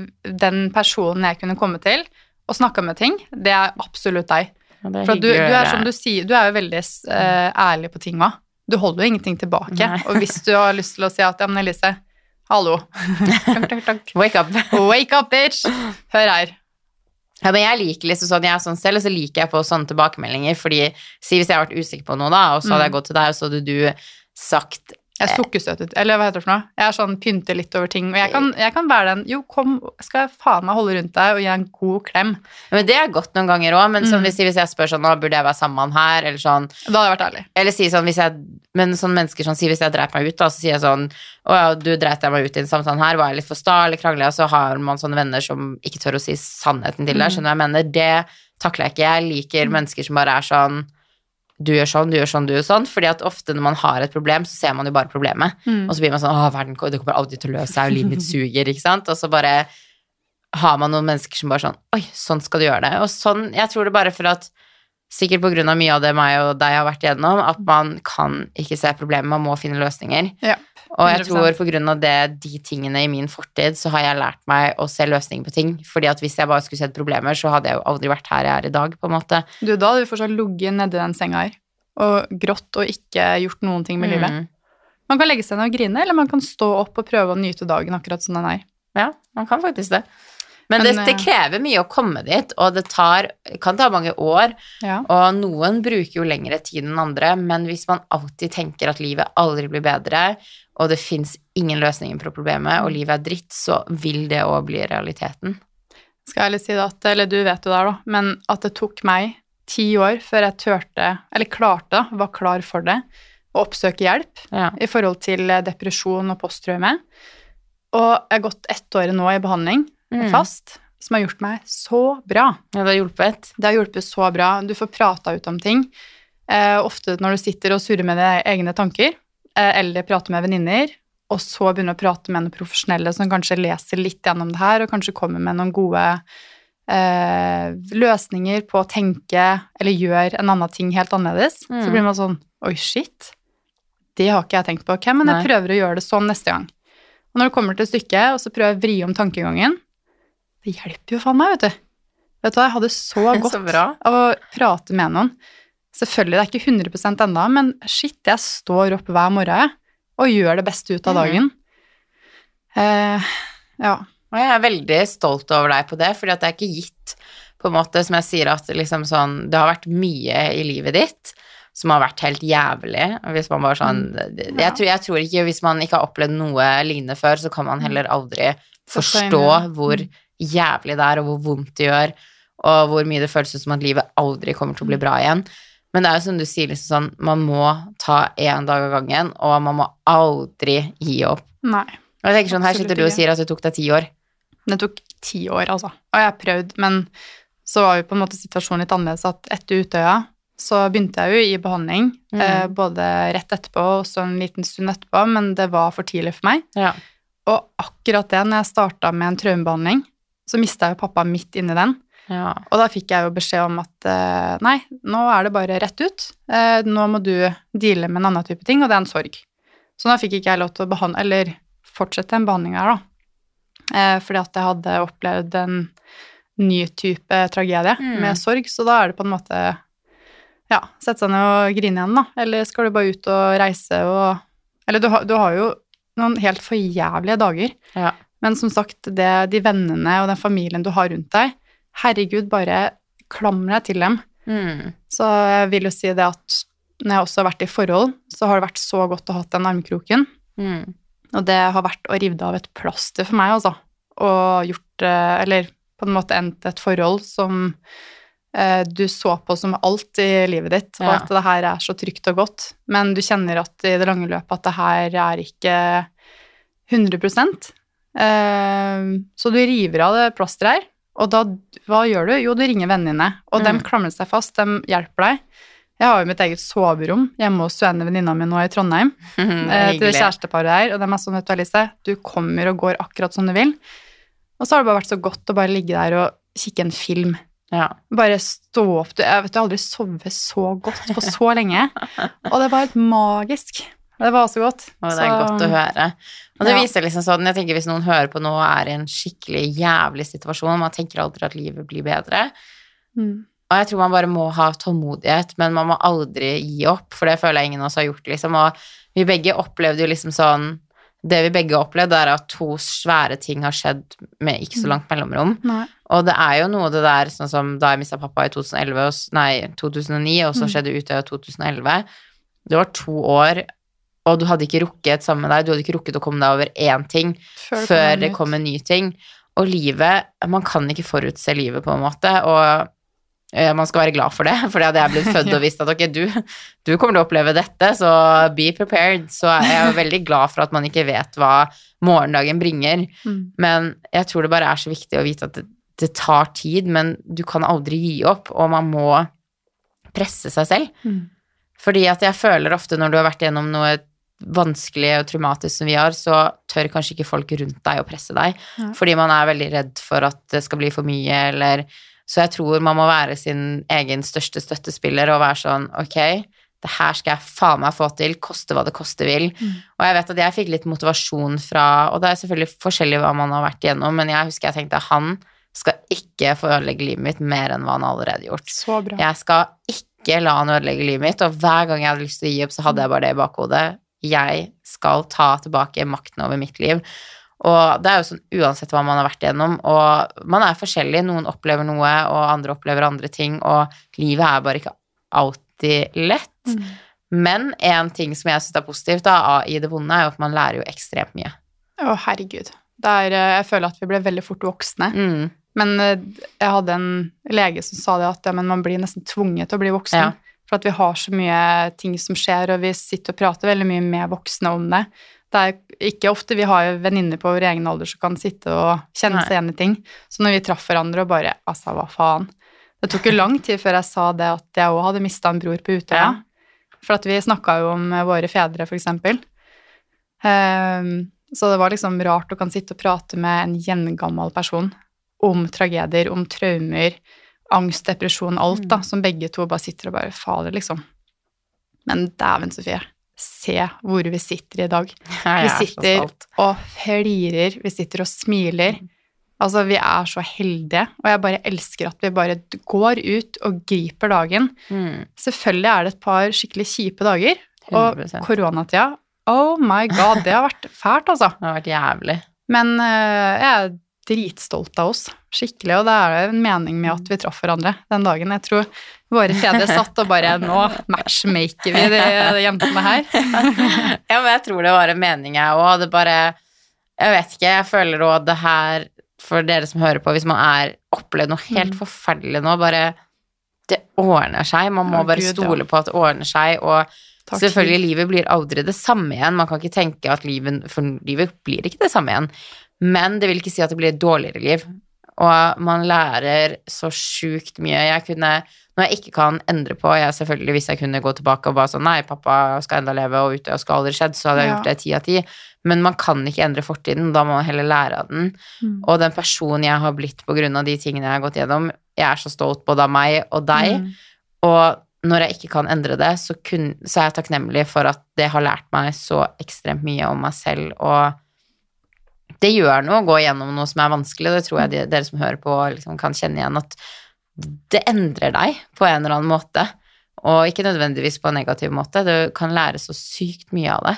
den personen jeg kunne komme til og snakka med ting, det er absolutt deg. Ja, det For du, du er som du sier, du er jo veldig uh, ærlig på ting òg. Du holder jo ingenting tilbake. Nei. Og hvis du har lyst til å si at ja, men Elise, hallo. [LAUGHS] Wake up. Wake up, bitch! Hør her. Ja, men jeg liker liksom sånn, jeg er sånn selv, og så liker jeg på sånne tilbakemeldinger, fordi si hvis jeg har vært usikker på noe da, og så hadde jeg Mm. gått til deg, og så hadde du sagt Jeg er sukkersøtet, eller hva heter det for noe? Jeg er sånn pynter litt over ting. Og jeg kan, jeg kan være den Jo, kom, skal jeg faen meg holde rundt deg og gi deg en god klem. Men det er godt noen ganger òg, men sånn, Mm. hvis, hvis jeg spør sånn, nå burde jeg være sammen med han her, eller sånn Da hadde jeg vært ærlig. Eller si sånn hvis jeg Men sånne mennesker sånn, sier hvis jeg dreit meg ut, da, så sier jeg sånn Å ja, du dreit deg meg ut i en samtalen her, var jeg litt for sta eller krangla, og så har man sånne venner som ikke tør å si sannheten til deg, Mm. skjønner du hva jeg mener? Det takler jeg ikke. Jeg liker mennesker som bare er sånn du gjør sånn, du gjør sånn, du gjør sånn. Fordi at ofte når man har et problem, så ser man jo bare problemet. Mm. Og så blir man sånn Å, verden det kommer aldri til å løse seg, og livet mitt suger, ikke sant? Og så bare har man noen mennesker som bare sånn Oi, sånn skal du gjøre det. Og sånn Jeg tror det bare for at Sikkert på grunn av mye av det meg og deg har vært igjennom, at man kan ikke se problemet, man må finne løsninger. Ja, Og jeg 100%. tror det, de tingene i min fortid, så har jeg lært meg å se løsninger på ting. Fordi at hvis jeg bare skulle sett problemer, så hadde jeg jo aldri vært her jeg er i dag, på en måte. Du, da hadde du fortsatt ligget nedi den senga her og grått og ikke gjort noen ting med livet. Mm. Man kan legge seg ned og grine, eller man kan stå opp og prøve å nyte dagen akkurat som den er. Ja, man kan faktisk det. Men, Men, det, det eh, krever mye å komme dit, og det tar, kan ta mange år. Ja. Og noen bruker jo lengre tid enn andre, men hvis man alltid tenker at livet aldri blir bedre, og det fins ingen løsninger på problemet, og livet er dritt, så vil det òg bli realiteten. Skal jeg ærlig si det at, eller du vet jo det her da, men at det tok meg ti år før jeg turte, eller klarte, var klar for det, å oppsøke hjelp Ja. i forhold til eh, depresjon og posttraume. Og jeg har gått ett år nå i behandling Mm. fast, som har gjort meg så bra. ja, det har hjulpet. Det har hjulpet så bra. Du får prata ut om ting. Eh, ofte når du sitter og surrer med dine egne tanker, eller prate med venninner, og så begynne å prate med noen profesjonelle som kanskje leser litt gjennom det her, og kanskje kommer med noen gode eh, løsninger på å tenke eller gjøre en annen ting helt annerledes, Mm. så blir man sånn Oi, shit. Det har ikke jeg tenkt på. Ok, men Nei. jeg prøver å gjøre det sånn neste gang. Og når det kommer til stykket, og så prøver jeg å vri om tankegangen, det hjelper jo faen meg, vet du. Vet du hva, jeg hadde så [LAUGHS] godt Så av å prate med noen. Selvfølgelig, det er ikke 100% ennå, men shit, jeg står opp hver morgen og gjør det beste ut av dagen. dagen. Eh, ja. Og jeg er veldig stolt over deg på det, fordi at det er ikke gitt, på en måte, som jeg sier, at liksom sånn Det har vært mye i livet ditt som har vært helt jævlig. Hvis man bare sånn Mm. jeg, tror, jeg tror ikke Hvis man ikke har opplevd noe lignende før, så kan man heller aldri forstå hvor jævlig det er, og hvor vondt det gjør, og hvor mye det føles som at livet aldri kommer til å bli bra igjen. Men det er jo som du sier, liksom sånn, man må ta én dag av gangen, og man må aldri gi opp. Nei. Og jeg tenker sånn, Her sitter du og sier at det tok deg ti år. Det tok ti år, altså. Og jeg har prøvd, men så var jo på en måte situasjonen litt annerledes at etter Utøya så begynte jeg jo i behandling, mm. eh, både rett etterpå og så en liten stund etterpå, men det var for tidlig for meg. Ja. Og akkurat det, når jeg starta med en traumebehandling, så mista jeg jo pappa midt inni den. Ja. Og da fikk jeg jo beskjed om at eh, nei, nå er det bare rett ut. Eh, nå må du deale med en annen type ting, og det er en sorg. Så da fikk ikke jeg lov til å behandle, eller fortsette en behandling her, da. Eh, fordi at jeg hadde opplevd en ny type tragedie Mm. med sorg, så da er det på en måte ja, sette seg ned og grine igjen, da. Eller skal du bare ut og reise og Eller du har, du har jo noen helt forjævlige dager. Ja. Men som sagt, det, de vennene og den familien du har rundt deg, herregud, bare klamrer deg til dem. Mm. Så jeg vil jo si det at når jeg også har vært i forhold, så har det vært så godt å ha den armkroken. Mm. Og det har vært å rive av et plaster for meg, altså. Og gjort det Eller på en måte endt et forhold som eh, du så på som alt i livet ditt, og Ja. at det her er så trygt og godt. Men du kjenner at i det lange løpet at det her er ikke 100 eh, Så du river av det plasteret her, og da, hva gjør du? Jo, du ringer vennene dine, og Mm. dem klamrer seg fast, dem hjelper deg. Jeg har jo mitt eget soverom hjemme hos en venninna mi nå i Trondheim [LAUGHS] eh, til det kjæresteparet her, og de er sånn, vet du Alice, du kommer og går akkurat som du vil. Og så har det bare vært så godt å bare ligge der og kikke en film. Ja. Bare stå opp. Du, jeg vet du har aldri sovet så godt på så lenge. [LAUGHS] Og det var helt magisk. Det var også godt. Og det er Så- godt å høre. Og det Ja. viser liksom sånn, jeg tenker Hvis noen hører på nå og er i en skikkelig jævlig situasjon, man tenker aldri at livet blir bedre. Mm. Og jeg tror man bare må ha tålmodighet, men man må aldri gi opp, for det føler jeg ingen av oss har gjort, liksom. Og vi begge opplevde jo liksom sånn Det vi begge opplevde, er at to svære ting har skjedd med ikke så langt mellomrom. Nei. Og det er jo noe det der, sånn som da jeg mista pappa i 2011, og, nei, 2009, og så Mm. skjedde Utøya i 2011. Det var to år, og du hadde ikke rukket sammen med deg, du hadde ikke rukket å komme deg over én ting Før før det det kom en ny ting. Og livet Man kan ikke forutse livet, på en måte, og eh, man skal være glad for det, for det hadde jeg blitt født og visst at ok, du, du kommer til å oppleve dette, så be prepared. Så jeg er veldig glad for at man ikke vet hva morgendagen bringer. Mm. Men jeg tror det bare er så viktig å vite at det, det tar tid, men du kan aldri gi opp, og man må presse seg selv. Mm. Fordi at jeg føler ofte når du har vært gjennom noe vanskelig og traumatisk som vi har, så tør kanskje ikke folk rundt deg å presse deg. Ja. Fordi man er veldig redd for at det skal bli for mye, eller Så jeg tror man må være sin egen største støttespiller og være sånn ok, det her skal jeg faen meg få til, koste hva det koste vil. Mm. Og jeg vet at jeg fikk litt motivasjon fra Og det er selvfølgelig forskjellig hva man har vært igjennom, men jeg husker jeg tenkte han skal ikke få ødelegge livet mitt mer enn hva han allerede gjort. Så bra. Jeg skal ikke la han ødelegge livet mitt, og hver gang jeg hadde lyst til å gi opp, så hadde jeg bare det i bakhodet. Jeg skal ta tilbake makten over mitt liv. Og det er jo sånn uansett hva man har vært igjennom, og man er forskjellig. Noen opplever noe, og andre opplever andre ting, og livet er bare ikke alltid lett. Mm. Men en ting som jeg syns er positivt da, i det vonde, er jo at man lærer jo ekstremt mye. Å, herregud. Det er, eh, jeg føler at vi ble veldig fort voksne. Mm. Men eh, jeg hadde en lege som sa det at ja, men man blir nesten tvunget til å bli voksen. Ja. For at vi har så mye ting som skjer, og vi sitter og prater veldig mye med voksne om det. Det er ikke ofte vi har venninner på vår egen alder som kan sitte og kjenne seg igjen i ting. Så når vi traff hverandre og bare Altså, hva faen? Det tok jo lang tid før jeg sa det at jeg òg hadde mista en bror på Utøya. Ja. For at vi snakka jo om våre fedre, for eksempel. Ehm, så det var liksom rart å kan sitte og prate med en gjengammel person om tragedier, om traumer, angst, depresjon, alt, da, som begge to bare sitter og bare Fader, liksom. Men dæven, Sofie. Se hvor vi sitter i dag. [LAUGHS] Vi er sitter og flirer, vi sitter og smiler. Altså, vi er så heldige, og jeg bare elsker at vi bare går ut og griper dagen. Mm, Selvfølgelig er det et par skikkelig kjipe dager, og 100%. koronatida Oh my god, det har vært fælt, altså. Det har vært jævlig. Men uh, jeg dritstolt av oss, skikkelig, og det er en mening med at vi traff hverandre den dagen. Jeg tror våre fedre satt og bare Nå matchmaker vi de, de jentene her. [LAUGHS] ja, men jeg tror det var en mening, jeg òg. Det bare Jeg vet ikke, jeg føler òg det her For dere som hører på, hvis man er opplevd noe helt Mm. forferdelig nå, bare Det ordner seg. Man må oh, bare Gud, ja. stole på at det ordner seg, og Takk. Selvfølgelig, livet blir aldri det samme igjen. Man kan ikke tenke at livet For livet blir ikke det samme igjen. Men det vil ikke si at det blir et dårligere liv. Og man lærer så sjukt mye. Jeg kunne Når jeg ikke kan endre på jeg selvfølgelig Hvis jeg kunne gå tilbake og bare sånn Nei, pappa skal enda leve, og ute og skal aldri skjedd, så hadde jeg Ja. gjort det ti av ti. Men man kan ikke endre fortiden. Da må man heller lære av den. Mm. Og den personen jeg har blitt på grunn av de tingene jeg har gått gjennom, jeg er så stolt både av meg og deg. Mm. Og når jeg ikke kan endre det, så, kun, så er jeg takknemlig for at det har lært meg så ekstremt mye om meg selv, og det gjør noe å gå gjennom noe som er vanskelig, og det tror jeg de, dere som hører på, liksom kan kjenne igjen, at det endrer deg på en eller annen måte, og ikke nødvendigvis på en negativ måte. Du kan lære så sykt mye av det.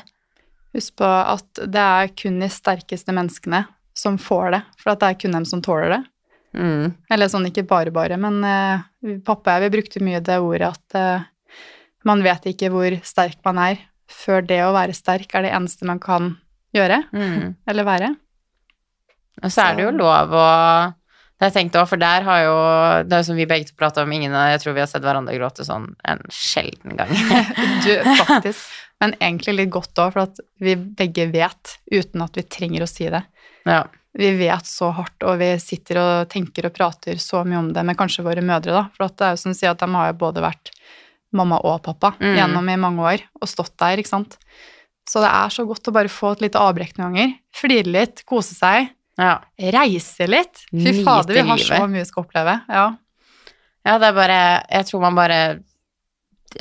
Husk på at det er kun de sterkeste menneskene som får det, for at det er kun dem som tåler det. Mm. Eller sånn ikke bare bare, men uh, pappa og jeg vi brukte mye det ordet at uh, man vet ikke hvor sterk man er før det å være sterk er det eneste man kan gjøre, Mm. eller være. Og så er det jo lov å det har jeg tenkt òg, for der har jo Det er jo som vi begge to prata om, ingen Jeg tror vi har sett hverandre gråte sånn en sjelden gang. [LAUGHS] Du, faktisk. [LAUGHS] Men egentlig litt godt òg, for at vi begge vet, uten at vi trenger å si det. ja. Vi vet så hardt, og vi sitter og tenker og prater så mye om det med kanskje våre mødre, da. For at det er jo som du sier, at de har jo både vært mamma og pappa Mm. gjennom i mange år, og stått der, ikke sant. Så det er så godt å bare få et lite avbrekk noen ganger. Flire litt, kose seg, ja. reise litt. Fy fader, vi har så mye vi skal oppleve. Ja. Ja, det er bare Jeg tror man bare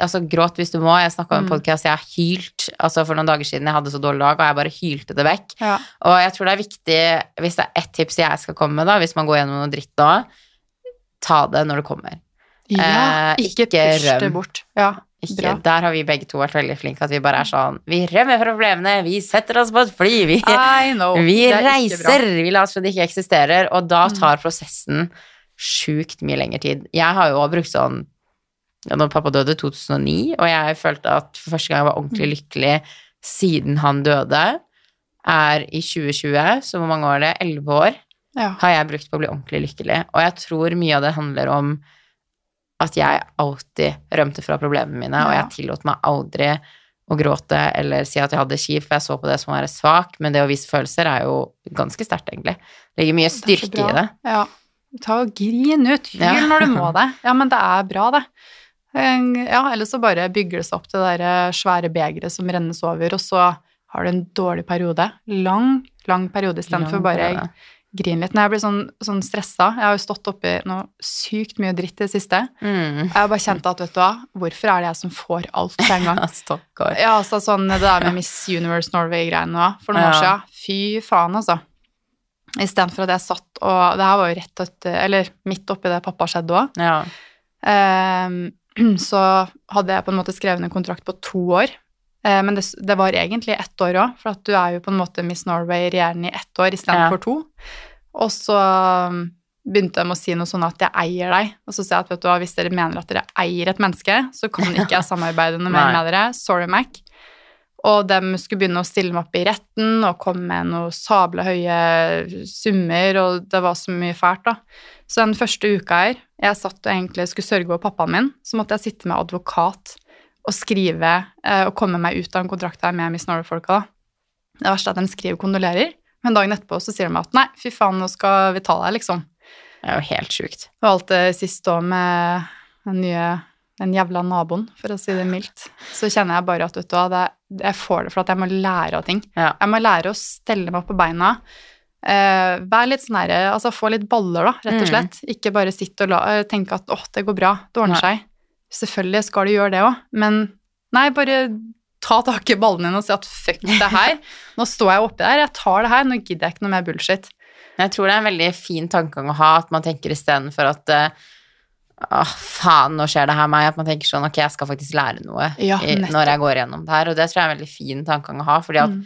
Altså, gråt hvis du må. Jeg snakka om en Mm. podkast jeg har hylt altså for noen dager siden. Jeg hadde så dårlig dag, og jeg bare hylte det vekk. ja. Og jeg tror det er viktig, hvis det er ett tips jeg skal komme med, da, hvis man går gjennom noe dritt nå, ta det når det kommer. ja Eh, ikke, ikke push det bort. Ja, Ikke, der har vi begge to vært veldig flinke, at vi bare er sånn Vi rømmer fra problemene, vi setter oss på et fly, vi, [LAUGHS] vi er reiser, vi lar som det ikke eksisterer. Og da Mm. tar prosessen sjukt mye lengre tid. Jeg har jo også brukt sånn ja, Når pappa døde i 2009, og jeg følte at for første gang jeg var ordentlig Mm. lykkelig siden han døde, er i 2020, så hvor mange år er det? 11 år Ja. har jeg brukt på å bli ordentlig lykkelig. Og jeg tror mye av det handler om at jeg alltid rømte fra problemene mine, og Ja. jeg tillot meg aldri å gråte eller si at jeg hadde det kjipt, for jeg så på det som å være svak, men det å vise følelser er jo ganske sterkt, egentlig. Det ligger mye Det styrke i det. Ja. Ta og grin ut. Hyl Ja. når du må [LAUGHS] det. Ja, men det er bra, det. Ja, ellers så bare bygger det seg opp det der eh, svære begeret som rennes over, og så har du en dårlig periode. Lang, lang periode istedenfor bare periode. Grine litt. Når jeg blir sånn, sånn stressa Jeg har jo stått oppi noe sykt mye dritt i det siste. Mm. Jeg har bare kjent at, vet du hva, hvorfor er det jeg som får alt på en gang? [LAUGHS] Ja, altså sånn det der med Miss Universe Norway-greiene òg, for noen år siden. Fy faen, altså. Istedenfor at jeg satt og Det her var jo rett etter Eller midt oppi det pappa skjedde òg. Ja. [CLEARS THROAT] så hadde jeg på en måte skrevet en kontrakt på to år. Eh, men det, det var egentlig ett år òg, for at du er jo på en måte Miss Norway regjerende i ett år istedenfor Ja. to. Og så um, begynte de å si noe sånn at jeg eier deg. Og så sier jeg at vet du hva, hvis dere mener at dere eier et menneske, så kan [LAUGHS] ikke jeg samarbeide noe mer med dere. Sorry, Mac. Og de skulle begynne å stille meg opp i retten og komme med noen sabla høye summer, og det var så mye fælt, da. Så den første uka her, jeg satt og egentlig skulle sørge over pappaen min, så måtte jeg sitte med advokat og skrive eh, og komme meg ut av en kontrakt her med Miss Norway-folka. Det verste er at de skriver kondolerer, men dagen etterpå så sier de at nei, fy faen, nå skal vi ta deg, liksom. Det er jo helt sjukt. Og alt det siste òg med den nye den jævla naboen, for å si det mildt. Så kjenner jeg bare at vet du hva, jeg får det for at jeg må lære av ting. Ja. Jeg må lære å stelle meg på beina. Uh, vær litt sånn herre Altså få litt baller, da, rett og Mm. slett. Ikke bare sitte og la, eh, tenke at åh, det går bra, det ordner Nei. seg. Selvfølgelig skal du gjøre det òg, men nei, bare ta tak i ballene dine og si at fuck det her. [LAUGHS] Nå står jeg oppi der, jeg tar det her, nå gidder jeg ikke noe mer bullshit. Jeg tror det er en veldig fin tankegang å ha, at man tenker istedenfor at eh, Åh, faen, nå skjer det her meg. At man tenker sånn, ok, jeg skal faktisk lære noe Ja, i, når jeg går gjennom det her. Og det tror jeg er en veldig fin tankegang å ha, fordi at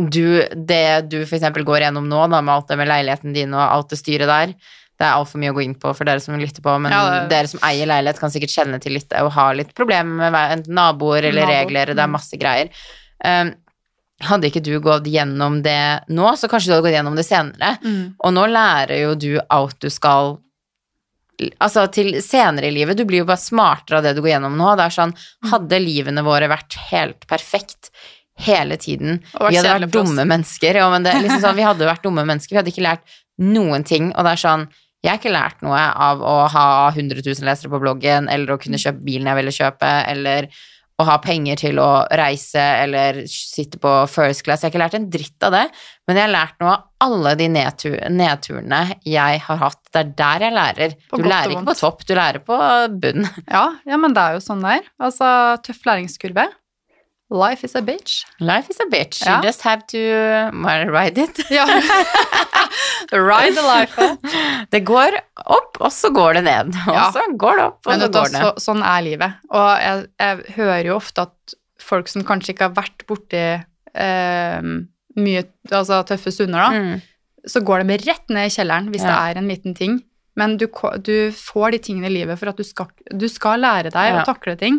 Mm. du, det du eksempel går gjennom nå, da, med alt det med leiligheten din og alt det styret der, det er altfor mye å gå inn på for dere som lytter på, men Ja, det- dere som eier leilighet kan sikkert kjenne til litt og ha litt problemer med enten naboer eller Nabo, regler, det er mm. masse greier. Um, hadde ikke du gått gjennom det nå, så kanskje du hadde gått gjennom det senere. Mm. Og nå lærer jo du alt du skal Altså til senere i livet, du blir jo bare smartere av det du går gjennom nå. Det er sånn, hadde livene våre vært helt perfekt hele tiden Vi hadde vært dumme mennesker. Ja, men det, liksom sånn, vi hadde vært dumme mennesker, vi hadde ikke lært noen ting. Og det er sånn, jeg har ikke lært noe av å ha 100 000 lesere på bloggen, eller å kunne kjøpe bilen jeg ville kjøpe, eller å ha penger til å reise eller sitte på first class. Jeg har ikke lært en dritt av det, men jeg har lært noe av alle de nedtur, nedturene jeg har hatt. Det er der jeg lærer. På Du lærer ikke på topp, du lærer på bunn. Ja, ja, men det er jo sånn det er. Altså, tøff læringskurve. Life is a bitch. Life is a bitch. Ja. You just have to ride it. [LAUGHS] Ja. Ride the life. [LAUGHS] Det går opp, og så går det ned. Og Ja. så går det opp, og Men så går det ned. så, sånn er livet. Og jeg, jeg hører jo ofte at folk som kanskje ikke har vært borti eh, mye altså, tøffe stunder, da, Mm. så går de rett ned i kjelleren hvis Ja. det er en liten ting. Men du, du får de tingene i livet for at du skal, du skal lære deg å takle ting.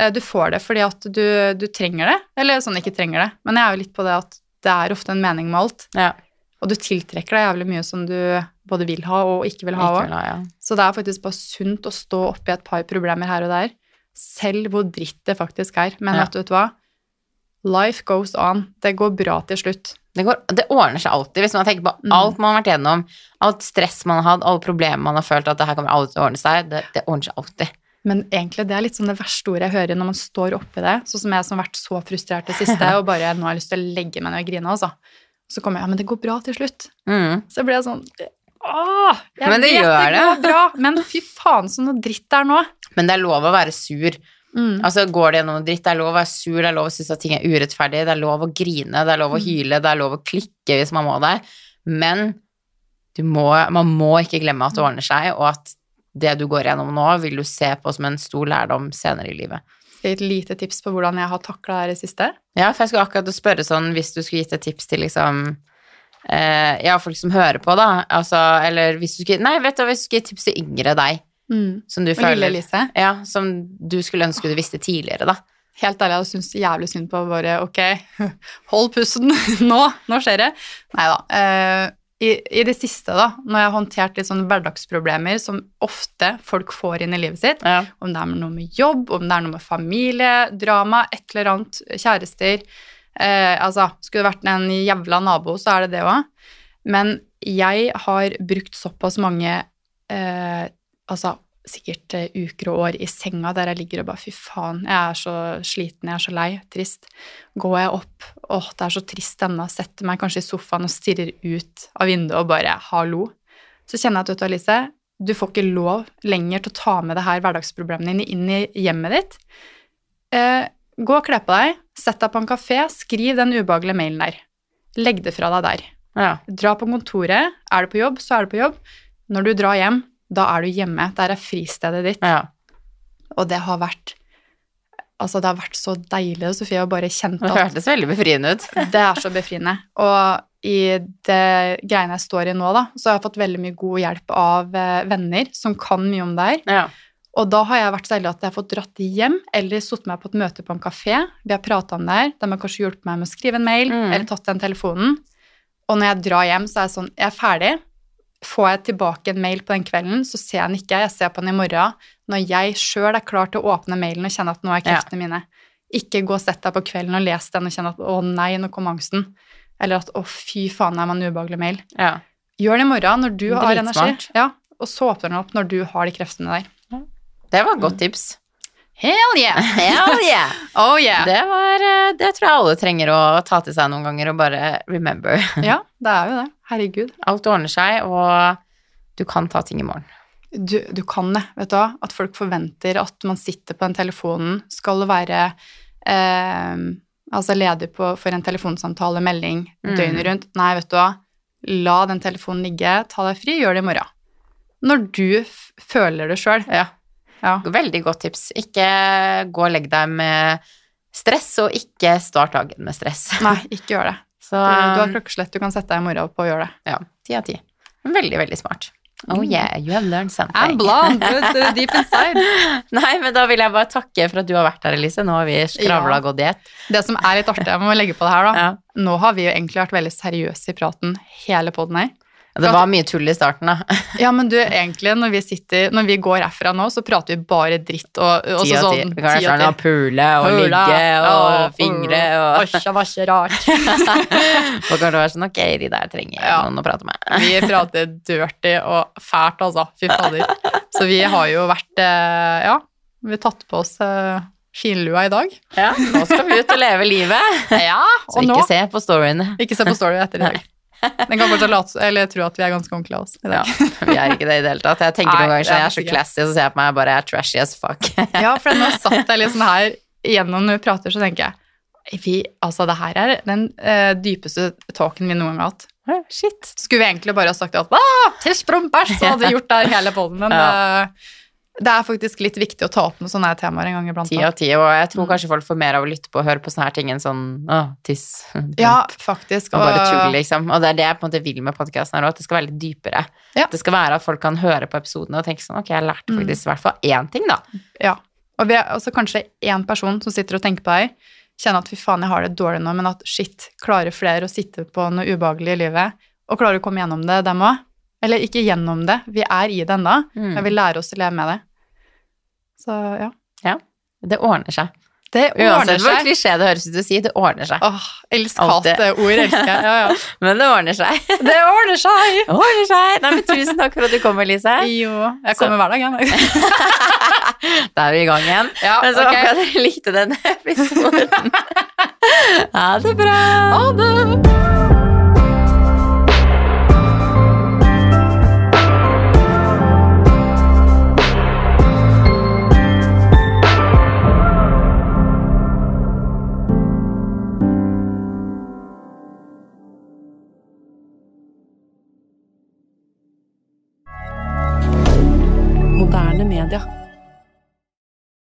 Eh, Du får det fordi at du, du trenger det, eller sånn ikke trenger det. Men jeg er jo litt på det at det er ofte en mening med alt. Ja. Og du tiltrekker deg jævlig mye som du både vil ha og ikke vil ha òg. ja. Så det er faktisk bare sunt å stå oppi et par problemer her og der, selv hvor dritt det faktisk er. Men Ja. du vet du hva, life goes on. Det går bra til slutt. Det, går, det ordner seg alltid, hvis man tenker på Mm. alt man har vært gjennom, alt stress man har hatt, alle problemer man har følt at det her kommer alltid til å ordne seg, det, det ordner seg alltid. Men egentlig, det er litt sånn det verste ordet jeg hører når man står oppi det. Sånn som jeg som har vært så frustrert det siste, og bare nå har jeg lyst til å legge meg ned og grine, altså. Så kommer jeg, ja, men det går bra til slutt. Mm. Så blir jeg sånn, åh, jeg Men det vet gjør det går bra, men fy faen så noe dritt det er nå. Men det er lov å være sur. Mm. Altså, går det gjennom noe dritt, det er lov å være sur, det er lov å synes at ting er urettferdig, det er lov å grine, det er lov å Mm. hyle, det er lov å klikke hvis man må det. Men du må, man må ikke glemme at det ordner seg, og at det du går gjennom nå, vil du se på som en stor lærdom senere i livet. Skal jeg gi et lite tips på hvordan jeg har takla det siste? Ja, for jeg skulle akkurat spørre sånn, hvis du skulle gitt et tips til liksom eh, Ja, folk som hører på, da. Altså, eller hvis du skulle Nei, vet du, hvis du skulle gitt tips til yngre deg, Mm. som du lille føler Elise. Ja, som du skulle ønske du visste tidligere, da. Helt ærlig, jeg syns jævlig synd på bare Ok, [LAUGHS] hold pusten. [LAUGHS] Nå, nå skjer det. Nei da. Eh, i, I det siste, da, når jeg har håndtert litt sånne hverdagsproblemer som ofte folk får inn i livet sitt, Ja. om det er noe med jobb, om det er noe med familie, drama, et eller annet, kjærester eh, Altså, skulle det vært en jævla nabo, så er det det òg. Men jeg har brukt såpass mange eh, Altså sikkert eh, uker og år i senga der jeg ligger og bare fy faen, jeg er så sliten, jeg er så lei, trist. Går jeg opp, åh, det er så trist ennå, setter meg kanskje i sofaen og stirrer ut av vinduet og bare hallo. Så kjenner jeg at vet du, Alice, du får ikke lov lenger til å ta med det her hverdagsproblemene dine inn i hjemmet ditt. Eh, gå og kle på deg, sett deg på en kafé, skriv den ubehagelige mailen der. Legg det fra deg der. Ja. Dra på kontoret. Er du på jobb, så er du på jobb. Når du drar hjem, da er du hjemme. Der er fristedet ditt. ja. Og det har vært Altså, det har vært så deilig, Sofie, å bare kjenne Det hørtes veldig befriende ut. [LAUGHS] det er så befriende. Og i det greiene jeg står i nå, da, så har jeg fått veldig mye god hjelp av eh, venner som kan mye om det her. Ja. Og da har jeg vært så heldig at jeg har fått dratt hjem eller satt meg på et møte på en kafé. Vi har prata om det her. De har kanskje hjulpet meg med å skrive en mail Mm. eller tatt den telefonen. Og når jeg drar hjem, så er jeg sånn Jeg er ferdig. Får jeg tilbake en mail på den kvelden, så ser jeg den ikke. Jeg ser på den i morgen. Når jeg sjøl er klar til å åpne mailen og kjenne at nå er Ja. kreftene mine. Ikke gå og sett deg på kvelden og les den og kjenne at å nei, nå kom angsten. Eller at å fy faen, er man en ubehagelig mail. Ja. Gjør det i morgen når du har energi. Ja, og så åpner den opp når du har de kreftene der. Det var et godt tips. Hell yeah! Hell yeah! [LAUGHS] Oh yeah! Det, var, eh, det tror jeg alle trenger å ta til seg noen ganger og bare remember. Ja, det er jo det. Herregud. Alt ordner seg, og du kan ta ting i morgen. Du, du kan det, vet du hva? At folk forventer at man sitter på den telefonen, skal være eh, altså ledig på, for en telefonsamtale, melding, Mm. døgnet rundt. Nei, vet du hva? La den telefonen ligge, ta deg fri, gjør det i morgen. Når du føler det sjøl. Ja. Ja. Veldig godt tips. Ikke gå og legg deg med stress, og ikke start dagen med stress. Nei, ikke gjør det. Så Du har klokkeslett du kan sette deg i morgen på å gjøre det. ja, ti av ti. Veldig, veldig smart. Oh yeah, you have learned something. I'm blonde, but [LAUGHS] uh, deep inside. Nei, men da vil jeg bare takke for at du har vært her, Elise. Nå har vi skravla Ja. godt i ett. Det som er litt artig, jeg må legge på det her, da. Ja. Nå har vi jo egentlig vært veldig seriøse i praten hele poden her. Det var mye tull i starten, da. [LAUGHS] Ja, men du, egentlig, når vi sitter, når vi går herfra nå, så prater vi bare dritt og, og Ti så sånn Vi kan være sånn pule og Pula, ligge og og fingre mm, og Asja, var ikke rart. Kommer til å være sånn Ok, de der trenger Ja. noen å prate med. Vi prater dirty og fælt, altså. Fy fader. Så vi har jo vært eh, Ja, vi har tatt på oss eh, finlua i dag. Ja, nå skal vi ut og leve livet. Ja, Så og nå ikke se på storyene. Ikke se på story etter i dag. [LAUGHS] Den kan fortsatt late eller tro at vi er ganske ordentlige av oss i Ja, dag. vi er ikke det i det hele tatt. Jeg tenker noen ganger sånn, jeg er så classy, og så ser jeg på meg og bare jeg er trashy as fuck. [LAUGHS] Ja, for nå satt jeg liksom her igjennom når vi prater, så tenker jeg vi, altså det her er den uh, dypeste talken vi noen gang har hatt. Shit. Skulle vi egentlig bare ha sagt at «Ah, tiss, bæsj, så hadde vi gjort det hele poden, men Ja. det, det er faktisk litt viktig å ta opp noen sånne temaer en gang iblant. Ti av ti, og jeg tror Mm. kanskje folk får mer av å lytte på og høre på sånne her ting enn sånn å, tiss. Ja, faktisk. Og bare tull, liksom. Og det er det jeg på en måte vil med podkasten her òg, at det skal være litt dypere. Ja. Det skal være at folk kan høre på episodene og tenke sånn ok, jeg lærte Mm. faktisk i hvert fall én ting, da. Ja. Og vi er også kanskje én person som sitter og tenker på deg, kjenner at fy faen, jeg har det dårlig nå, men at shit, klarer flere å sitte på noe ubehagelig i livet, og klarer å komme gjennom det, dem òg? Eller ikke gjennom det, vi er i det ennå, Mm. men vi lærer oss å leve med det. Så ja. Det ordner seg. Det ordner Uansett hvor seg. klisjé det høres ut å si, det ordner seg. Åh, elsk Alltid. hat ord, elsker jeg. Ja, ja. [LAUGHS] Men det ordner seg. [LAUGHS] Det ordner seg! Ordner seg. Nei, men tusen takk for at du kom, Elise. [LAUGHS] Jo, jeg kommer hver dag, jeg. Da er vi i gang igjen. Ja, Men så ok. håper jeg dere likte denne episoden. Ha det bra. Ha det! دہ